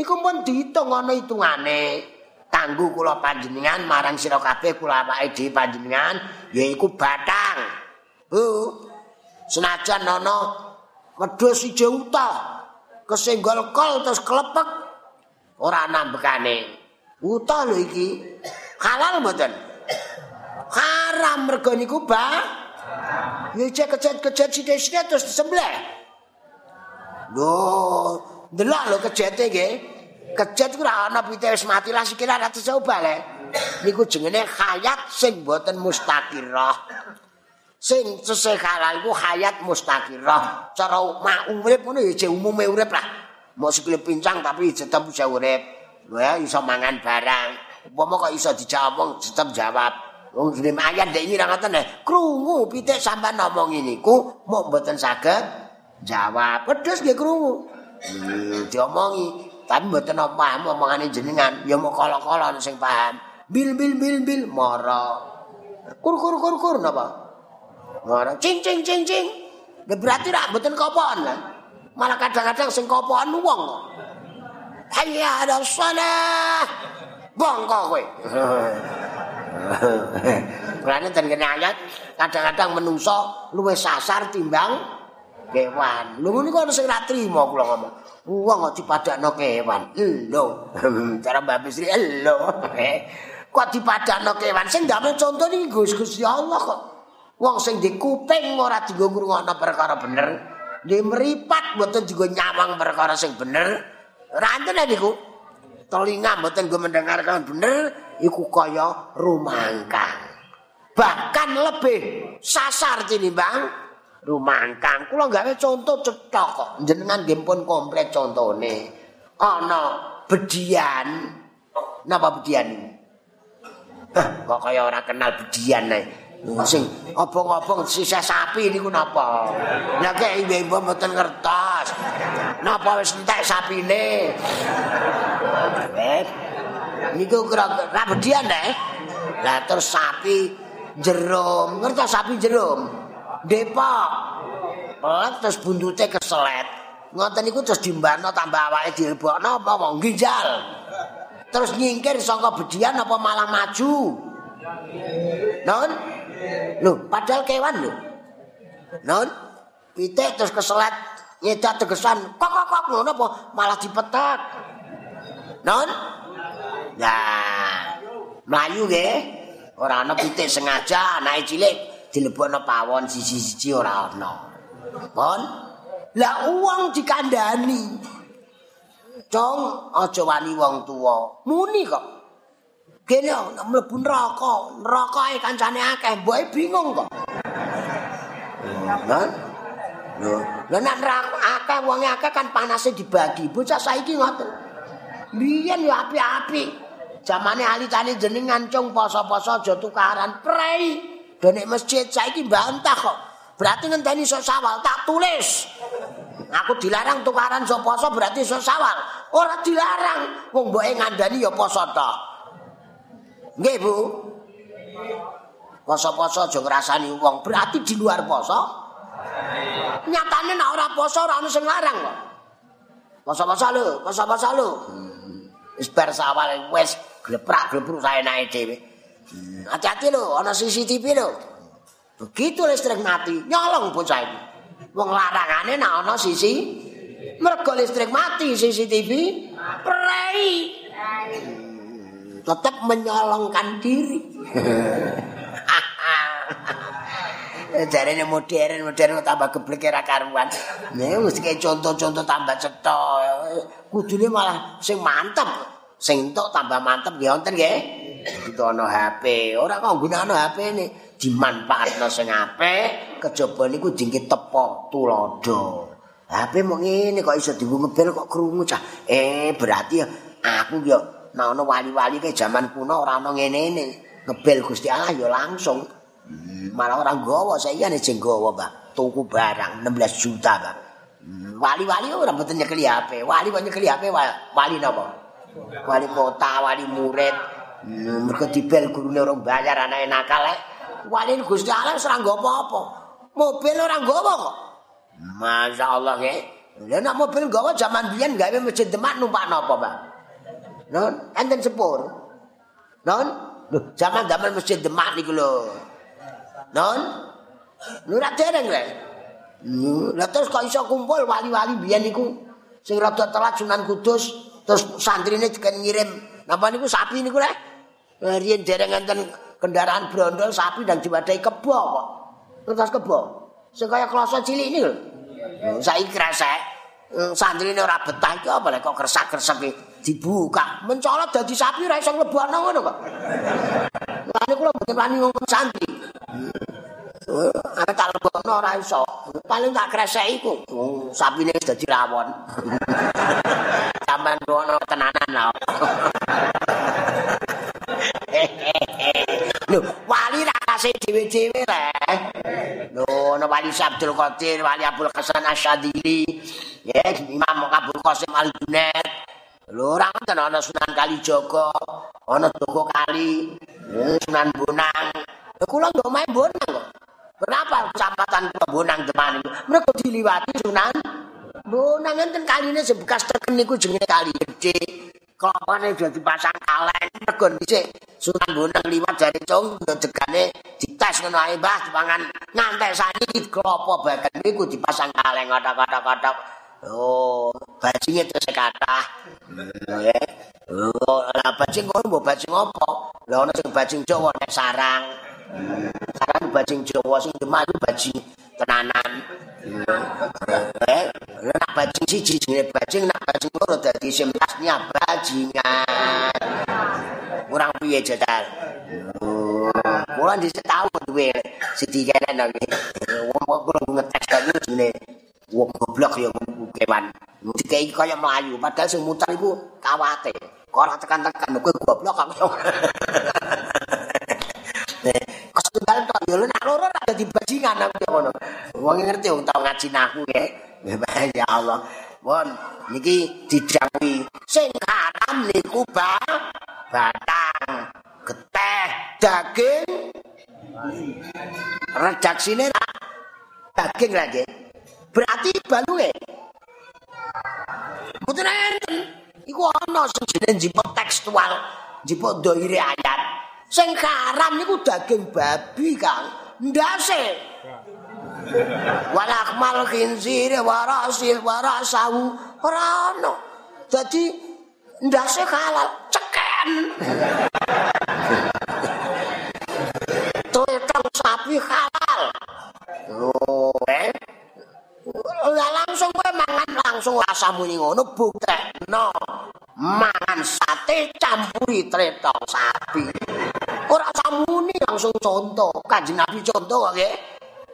Speaker 1: iku pun diitung ana hitungane. kanggo kula panjenengan marang sira kabeh kula awake dhewe panjenengan yaiku batang. Bu. Senajan ana wedhus siji uta kesenggol kol terus klepek ora nambekane. Uta lho iki. Halal mboten? Haram mergo niku ba. Ya cek kejet-kejet sithik-sithik terus disembelih. Lho, delok lho kejete nggih. kejet ku ora ana pite wis mati lah sikile ora dicoba le. Niku jenenge hayat sing boten mustaqirah. Sing sesih halal iku hayat mustaqirah. Cara mak urip ngono ya je umume urip lah. Mau sikile pincang tapi tetep bisa urip. Ya iso mangan barang. Umpama kok iso dijawab tetep jawab. Wong jenenge ayat dek ini ra ngoten Krungu pitik sampean ngomong niku mau mboten saged jawab. Wedhus nggih krungu. Hmm, diomongi tapi mboten paham omongane jenengan ya mau kala-kala sing paham bil bil bil bil mara kur kur kur kur napa mara cing cing cing cing berarti rak mboten kopoan lah malah kadang-kadang sing kopoan wong kok hayya ada salah bongko kowe (laughs) Berarti ten ayat kadang-kadang menungso luwih sasar timbang kewan. Lho niku ana sing ra trimo kula ngomong. Wong kok dipadakno kewan. Lho, (laughs) cara Mbak Bisri lho. (laughs) kok dipadakno kewan sing ndame contoh iki Gusti Allah kok. Wong sing di kuping ora dienggo ngrungokno perkara bener. Di meripat mboten juga nyawang perkara sing bener. Ranten niku. Telinga mboten go mendengarkan bener iku kaya rumangkang. Bahkan lebih sasar tinimbang rumangkang. Kula gawe contoh cetok kok. Jenengan nggih pun komplit contone. Ana bedian. Napa bedian ini? kok kaya ora kenal bedian ae. Sing obong-obong sisa sapi niku napa? Lah kek ibu-ibu mboten ngertos. Napa wis entek sapine? Eh. Niku kira bedian ae. Lah terus sapi jerum, ngertos sapi jerum? Depok. Pelet terus buntute keselet. Ngoten niku terus dimbano tambah awake dilebokno apa wong ginjal. Terus nyingkir saka bedian apa malah maju. Non? Lho, padahal kewan lho. Non, pitik terus keselet nyedak tegesan kok kok kok ngono apa malah dipetek. Non? Nah, mlayu nggih. Ora ana pitik sengaja anake cilik dilebokno pawon siji-siji ora ana. Pon? Lah uang dikandani. Cong, aja wani wong tuwa. Muni kok. Kene nek mlebu neraka, neraka e kancane akeh, mboke bingung kok. Nah, Lho, nek neraka akeh wong akeh kan panase dibagi. Bocah saiki ngoten. Biyen ya api-api. Zamane alitane jenengan cung poso-poso aja tukaran prei. Dene masjid saiki bantah kok. Berarti ngenteni sok sawal tak tulis. Aku dilarang tukaran sok poso berarti sok sawal. Ora dilarang. Wong mboke ngandani ya poso tok. Nggih, Bu. Poso-poso aja ngrasani wong. Berarti di luar poso. Nyatane nek ora poso ora ono sing larang kok. Poso-poso lho, poso-poso lho. Wis bar sawal wis gleprak-glepruk saenake dhewe. Hmm, hati-hati lho, ana CCTV lho. Begitu listrik mati, nyolong bocah iki. Wong larangane nek ana sisi mergo listrik mati CCTV prei. Tetap menyolongkan diri. (laughs) Jarene modern, modern tambah geblek era karuan. Nek mesti kayak contoh-contoh tambah cetha. Kudune malah sing mantep. sing entuk tambah mantep nggih wonten nggih. Itu ana HP, ora kok gunakno HP ini dimanfaatno sing apik, kejaba niku dingke tepo tulodo. HP mok ngene kok iso dienggo ngebel kok krungu cah. Eh berarti aku yo nek ana wali-wali ke jaman kuno ora ana ngene-ngene. Ngebel Gusti Allah yo langsung. Hmm, malah orang gowo saya jeng gowo mbak tuku barang 16 juta mbak hmm, wali-wali ora betul nyekeli HP wali kok nyekeli HP wali napa wali kota, wali murid. Hmm, mereka dibel gurune orang bayar anak nakal eh. Wali Gusti Allah nggo apa-apa. Mobil orang nggawa kok. Masya Allah ya. Lah nak mobil nggawa zaman biyen gawe masjid Demak numpak napa, Pak? Non, enten sepur. Non, Loh, zaman zaman masjid Demak niku lho. Non? Lu ra dereng lho. Lah terus kok iso kumpul wali-wali biyen niku? Sing rada telat Sunan Kudus terus santrine juga ngirim. Napa niku? Sapi niku lek riyen dereng enten kendaraan brondol sapi dan diwadahi kebo kok. Terus kebo. Sing kaya kloso cilik niku saiki kresek santrine ora betah iki apa lek kok kersak-kersek dibuka mencolot dadi sapi ora iso mlebokno ngono kok lha niku lho mboten wani ngomong santri Ana tak lebokno ora iso. Paling tak kresek iku. Oh, sapine wis dadi rawon. Sampeyan ngono tenanan lho. Lho, wali ra kasih dhewe-dhewe rek. Lho, ana wali Abdul Qadir, wali Abdul Hasan Asyadili, ya Imam Abdul Qasim Al Junaid. Lho, ora ngoten ana Sunan Kalijaga, ana Toko Kali, Sunan Bonang. Lho, kula nggak main Bonang kok. Kenapa kecamatan Bonang teman itu? Mereka diliwati Sunan Bonang enten kaline sebekas teken niku jenenge kali gede. Kelopane udah dipasang kaleng mergo dhisik Sunan Bonang liwat dari cung degane dites ngono ae Mbah dipangan ngantek sani klopo bagan niku dipasang kaleng kotak-kotak. Oh, bajinge terus kathah. Ya. Oh, lah bajing kok mbok bajing apa? Lah ana sing bajing Jawa nek sarang. Sarang bajing Jawa sing demak bajing tenanan. Eh, nak bajing siji jenenge bajing, nak bajing loro dadi simtasnya bajingan. Kurang piye jajal? Oh, kula dhisik tau duwe siji kene nang wong kula ngetes tadi jenenge wong goblok ya kewan. Dikai kaya mlayu padahal sing muter iku kawate. Kok ora tekan-tekan kowe goblok aku. (laughs) setunggal tok yo nek loro ora dadi bajingan aku ngono. Wong ngerti wong tau ngaji naku ya. (laughs) Ya Allah. Won niki didhawuhi sing haram niku ba batang, geteh, daging. Redaksine daging lagi. Berarti balunge. Mboten enten. Iku ana sing jenenge jipot tekstual, jipot doire ayat. Sing haram niku daging babi, Kang. Ndase. Walakmal khinzir warasil warasahu ora ono. Dadi ndase halal ceken. Tulang sapi halal. Lho, eh? Lah langsung kowe mangan langsung rasamu ngono buktekno. Mangan sate campuri tretong sapi. Ora samuni langsung contoh. Kanjeng Nabi contoh kok nggih.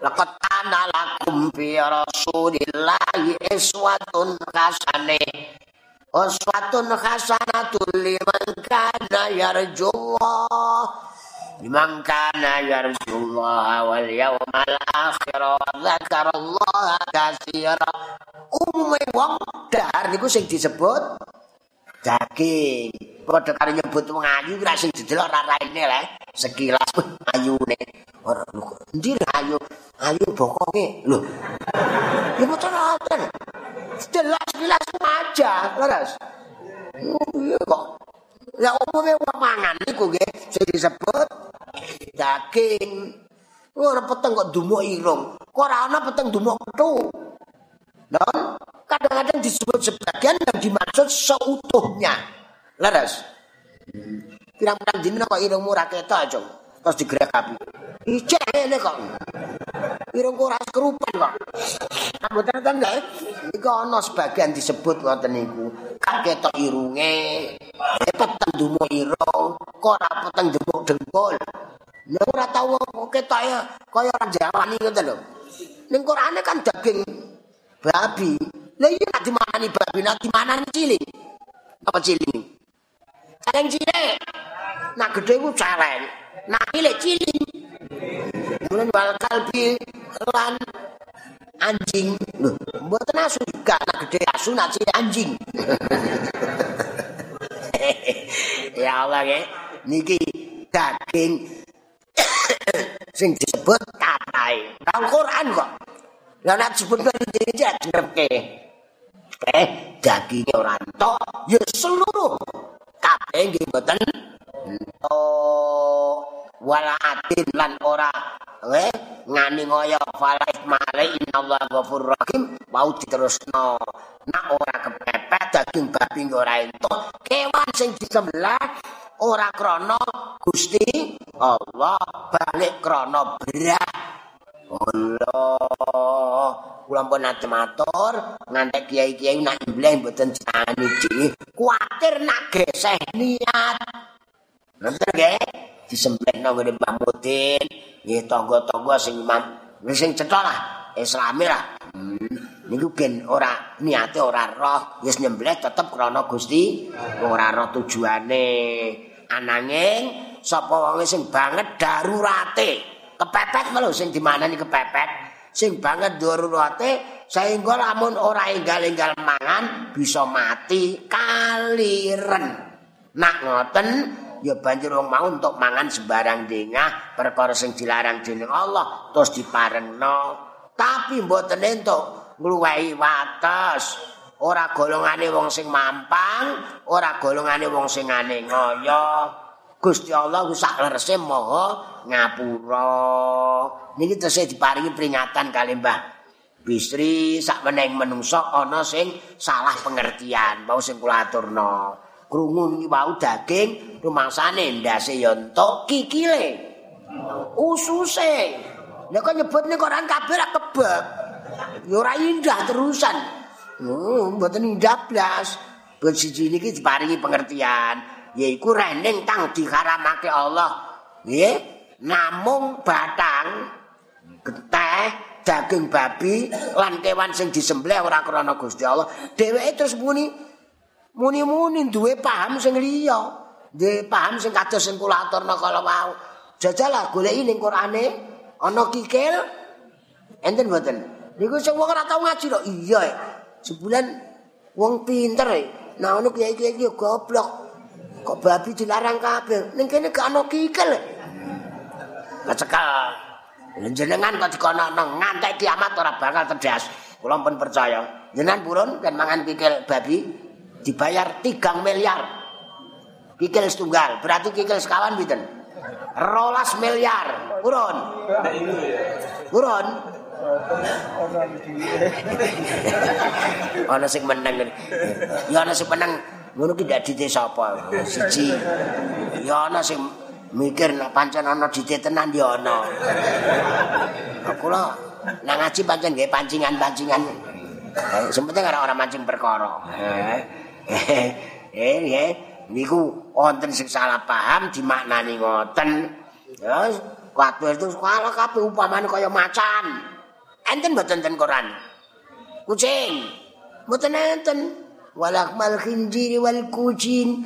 Speaker 1: Laqad ana lakum fi rasulillahi iswatun hasane. Uswatun hasanatul liman kana yarjullah. Liman kana yarjullaha wal yawmal akhir wa dzakarallaha katsira. Umume wong dahar niku sing disebut daging. Padha karo nyebut wong ayu ora sing didelok ora raine le sekilas ayune. Ora endi ayu? Ayu bokonge. Lho ya mboten ngoten. Sekilas sekilas aja leres kok ya umume wong mangan niku nggih sing disebut daging. Ora peteng kok dumuk irung. Kok ora ana peteng dumuk ketu. Non, kadang-kadang disebut sebagian yang dimaksud seutuhnya. Leres. Pirang-pirang dina kok irungmu ra ketok, Cung. Terus digerak api. Ijek ngene kok. Irung ora kerupan kok. Mboten ten nggih. Iku ana sebagian disebut ngoten niku. Kak ketok irunge. Peteng dumuk irung, kok ora peteng dumuk dengkul. Lah ora tau ketoke kaya orang Jawa ni ngoten lho. Ning Qur'ane kan daging babi. Lah iya nek dimanani babi nek dimanani cilik. Apa cilik? Celeng cilik. Nak gedhe ku celeng. Nak cilik cilik. Mulane wal kalbi lan anjing. Lho, mboten asu juga nak gedhe asu nak cilik anjing. (laughs) ya Allah ya. Niki daging (coughs) sing disebut katai. Kang Quran kok. Lah nek disebut dhewe jenenge Eh, daging ora entok, ya seluruh kabeh nggih mboten. Wala adin lan ora eh ngani ngoyo falaik male inallah ghafur rahim mau diterusno nak ora kepepet daging babi ora entuk kewan sing disembelih ora krana Gusti Allah balik krana berat Allah. Kula pun nate matur ngantek kiai-kiai nak nyembelih mboten cani dhewe kuwatir nak geseh niat. Nanti nggih? Disembelih nang ngene Mbah Mudin. Nggih tangga-tangga sing imam sing cetha lah. Islami lah. Hmm. niku ben ora niate ora roh. Wis nyembelih tetep krana Gusti. Ora roh tujuane. Ananging sapa wong sing banget darurate kepepet lho sing dimanani kepepet. Sing banget darurate sehingga lamun ora enggal-enggal mangan bisa mati kaliren. Nak ngoten ya banjur wong mau untuk mangan sembarang dengah perkara sing dilarang dening Allah terus diparengno. Tapi mboten entuk ngluwehi wates. Ora golongane wong sing mampang, ora golongane wong sing ane ngoyo. Gusti Allah ku sak lerese maha ngapura. Niki tesih diparingi peringatan kali Mbah Bisri sak meneng menungso ana sing salah pengertian, mau sing kula aturna. Krungu iki wau daging rumangsane ndase ya entuk kikile. Ususe. Nek kok nyebut ning koran kabeh ra kebab. Ya ora indah terusan. Oh, mboten indah blas. Buat siji niki diparingi pengertian, yaiku rening tang diharamake Allah. Nggih, namung batang geteh daging babi lan kewan sing disembelih ora krana Gusti Allah. Dheweke terus muni muni-muni duwe paham sing liya. Duwe paham sing kados sing kula aturna kala wau. Jajalah goleki ning Qur'ane ana kikil enten mboten. Niku sing wong ora tau ngaji kok. Iya. sebulan wong pinter e. Nah ngono kiai-kiai iki goblok. Kok babi dilarang kabeh. Ning kene gak ana kikil. Kecekal. Jenengan kok dikono ngantek kiamat ora bakal terdas. Kula pun percaya. Jenengan purun kan mangan kikil babi dibayar 3 miliar. Kikil setunggal, berarti kikil sekawan pinten? rolas miliar urun urun ana sing meneng ya ana sing meneng ngono ki ndak dite sapa? Siji. Ya ana sing mikir nek pancen ana dite tenan ya ana. Kula nang ngaji pancen nggih pancingan-pancingan. Sempete karo ora mancing perkara. Eh eh niku wonten sing salah paham dimaknani ngoten. Ya kabeh itu sekolah kabeh upamane kaya macan. Enten mboten ten Quran? Kucing. Mboten enten walak mal khinjiri wal kucing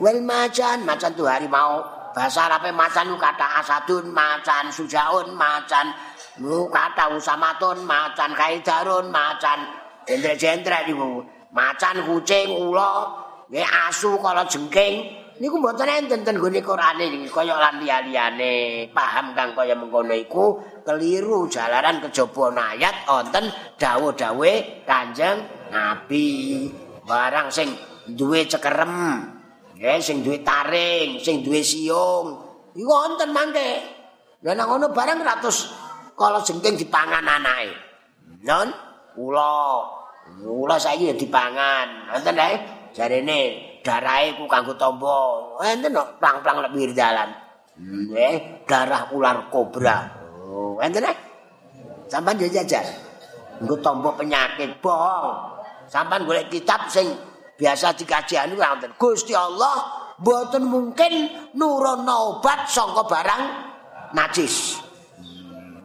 Speaker 1: wal macan macan tuh harimau bahasa Arabnya macan kata asadun macan sujaun macan lu kata usamatun macan kaidarun macan jendra-jendra niku macan kucing ula nggih asu kala jengking niku mboten enten ten gone Qur'ane kaya lan liyane paham kang kaya mengkono iku. Keliru jalaran kejaba ayat wonten dawuh-dawuhe Kanjeng Nabi. Barang sing duwe cekerem nggih sing duwe taring sing duwe siung iku wonten mangke. Lha nang ngono barang ratus kala jengking dipangan anake. Non ula ula saiki dipangan. Wonten ae jarene darahe ku kanggo tombo. Enten kok plang-plang nek pinggir dalan. Nggih, darah ular kobra. Oh, enten eh? Sampan yo jajar. Nggo tombo penyakit bohong. Sampan golek kitab sing biasa dikaji anu wonten. Gusti Allah mboten mungkin nurono obat saka barang najis.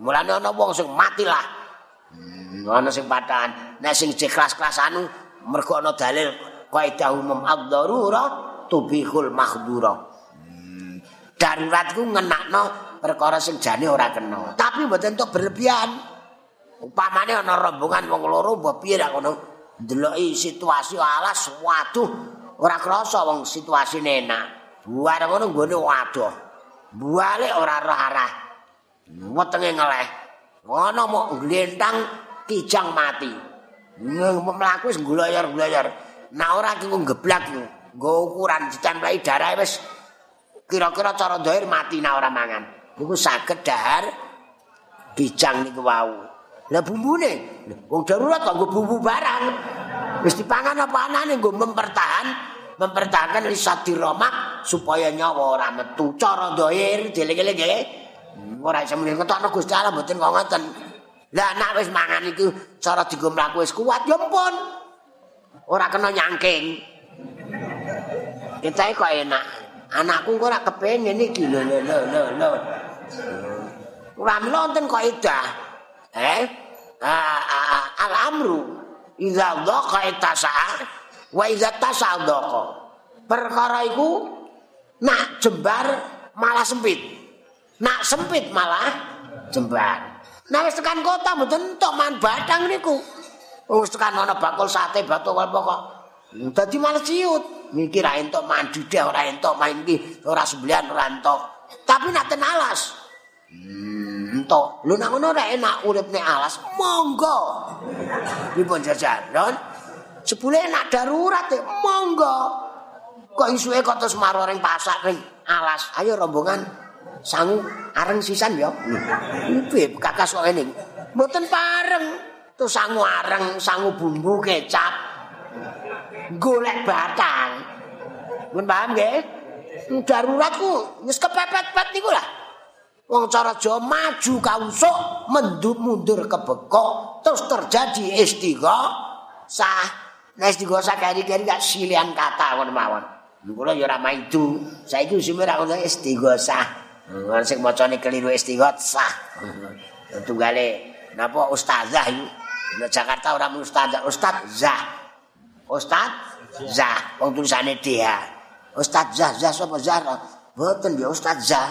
Speaker 1: Mulane ana wong sing matilah. Ana sing patahan. Nek sing ikhlas-ikhlas anu mergo ana dalil kaidah umum ad-darurah tubihul makhdura. Hmm. Darurat ngenakno perkara sing jane ora kena. Tapi mboten entuk berlebihan. Upamane ana rombongan wong loro mbok piye ra ngono. Deloki situasi alas waduh ora krasa wong situasine enak. Buar ngono nggone waduh. Buale ora roh arah. Wetenge ngeleh. Ngono mok glentang kijang mati. Mlaku wis gulayor-gulayor. Nah ora ki ngeblak ku. Nggo ukuran ditempeli darah wis kira-kira cara dhahir mati nah ora mangan. Niku saged dahar bijang niku wau. Lah bumbune, wong darurat kok nggo bumbu barang. Wis dipangan apa anane nggo mempertahan mempertahankan lisat diromak supaya nyawa ora metu cara dhahir dileng-eling nggih. Ora iso muni ketokno Gusti Allah mboten kok ngoten. Lah nek wis mangan iku cara digo mlaku wis kuat ya ampun. Ora kena nyangking. Kita kok enak. Anakku kok ora kepengin iki lho lho lho lho. Ora nonton kok edah. Eh? Al-amru idza dhaqa itasa'a wa idza tasa'a dhaqa. Perkara iku nak jembar malah sempit. Nak sempit malah jembar. Nah tekan kota mboten entuk man batang niku. Wis tekan ana bakul sate batu apa kok. Dadi males ciut. Mikir entuk mandi deh ora entuk main iki ora semblian ora entuk. Tapi nak ten alas. Hmm, entuk. Lho nak ngono ra enak urip nek alas. Monggo. Pripun jajan? Sepule nak darurat e, monggo. Kok isuke kok terus maro ring pasak ring alas. Ayo rombongan sangu areng sisan ya. Piye kakas kok ngene? Mboten pareng. Tuh sangu areng, sangu bumbu kecap. Golek batang. Mun paham nggih? Darurat ku wis kepepet-pet niku lah. Wong cara Jawa maju kausuk, mendur mundur kebekok, terus terjadi istighah sah. Nek istighah sah kari-kari gak silian kata kon mawon. Kula ya ora maidu. Saiki usime ra ngono istighah sah. Wong sing macane keliru istighah sah. Tunggale napa ustazah iki Di Jakarta ora ustaz, ustaz Zah. Ustaz Zah, wong tulisane dia. Ustaz Zah, Zah sapa Zah? Mboten ya Ustaz Zah.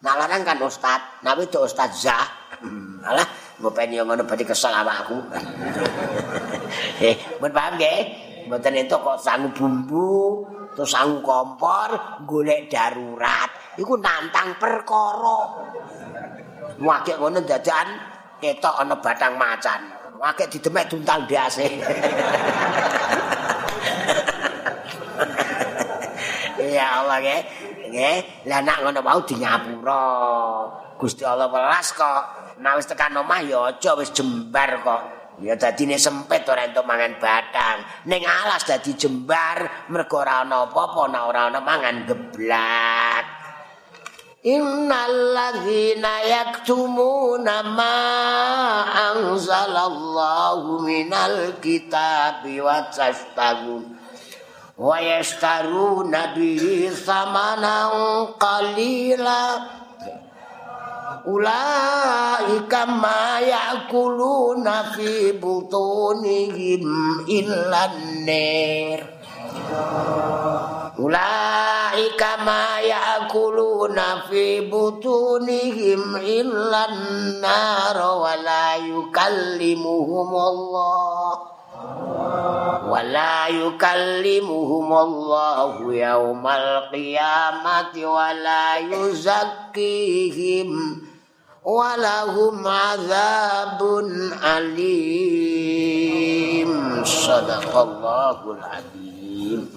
Speaker 1: Nah larang kan Ustaz, nah itu Ustaz Zah. Hmm, alah, ngopen yo ngono berarti kesel awakku. (laughs) eh, mun paham nggih? Mboten itu kok sangu bumbu, terus sangu kompor, golek darurat. Iku nantang perkara. Wakil ngono dadan ketok ana batang macan. Akeh didemek duntal ndase. ya Allah nggih. Nggih, lah nak ngono mau dinyapura. Gusti Allah welas kok. Nek wis tekan omah ya aja wis jembar kok. Ya dadine sempit ora entuk mangan batang. Ning alas dadi jembar mergo ora ana apa-apa ora ana mangan geblak. Innal ladzina yaktumuna ma anzalallahu minal kitabi wa tastabun wa yashtaruna bihi thamanan qalila. Ulaika ma yakuluna fi butunihim illan nar ulaika ma yakuluna fi butunihim illan nar wa la yukallimuhum Allah ولا يكلمهم الله يوم القيامة ولا يزكيهم walahum adzabun alim sadaqallahul adim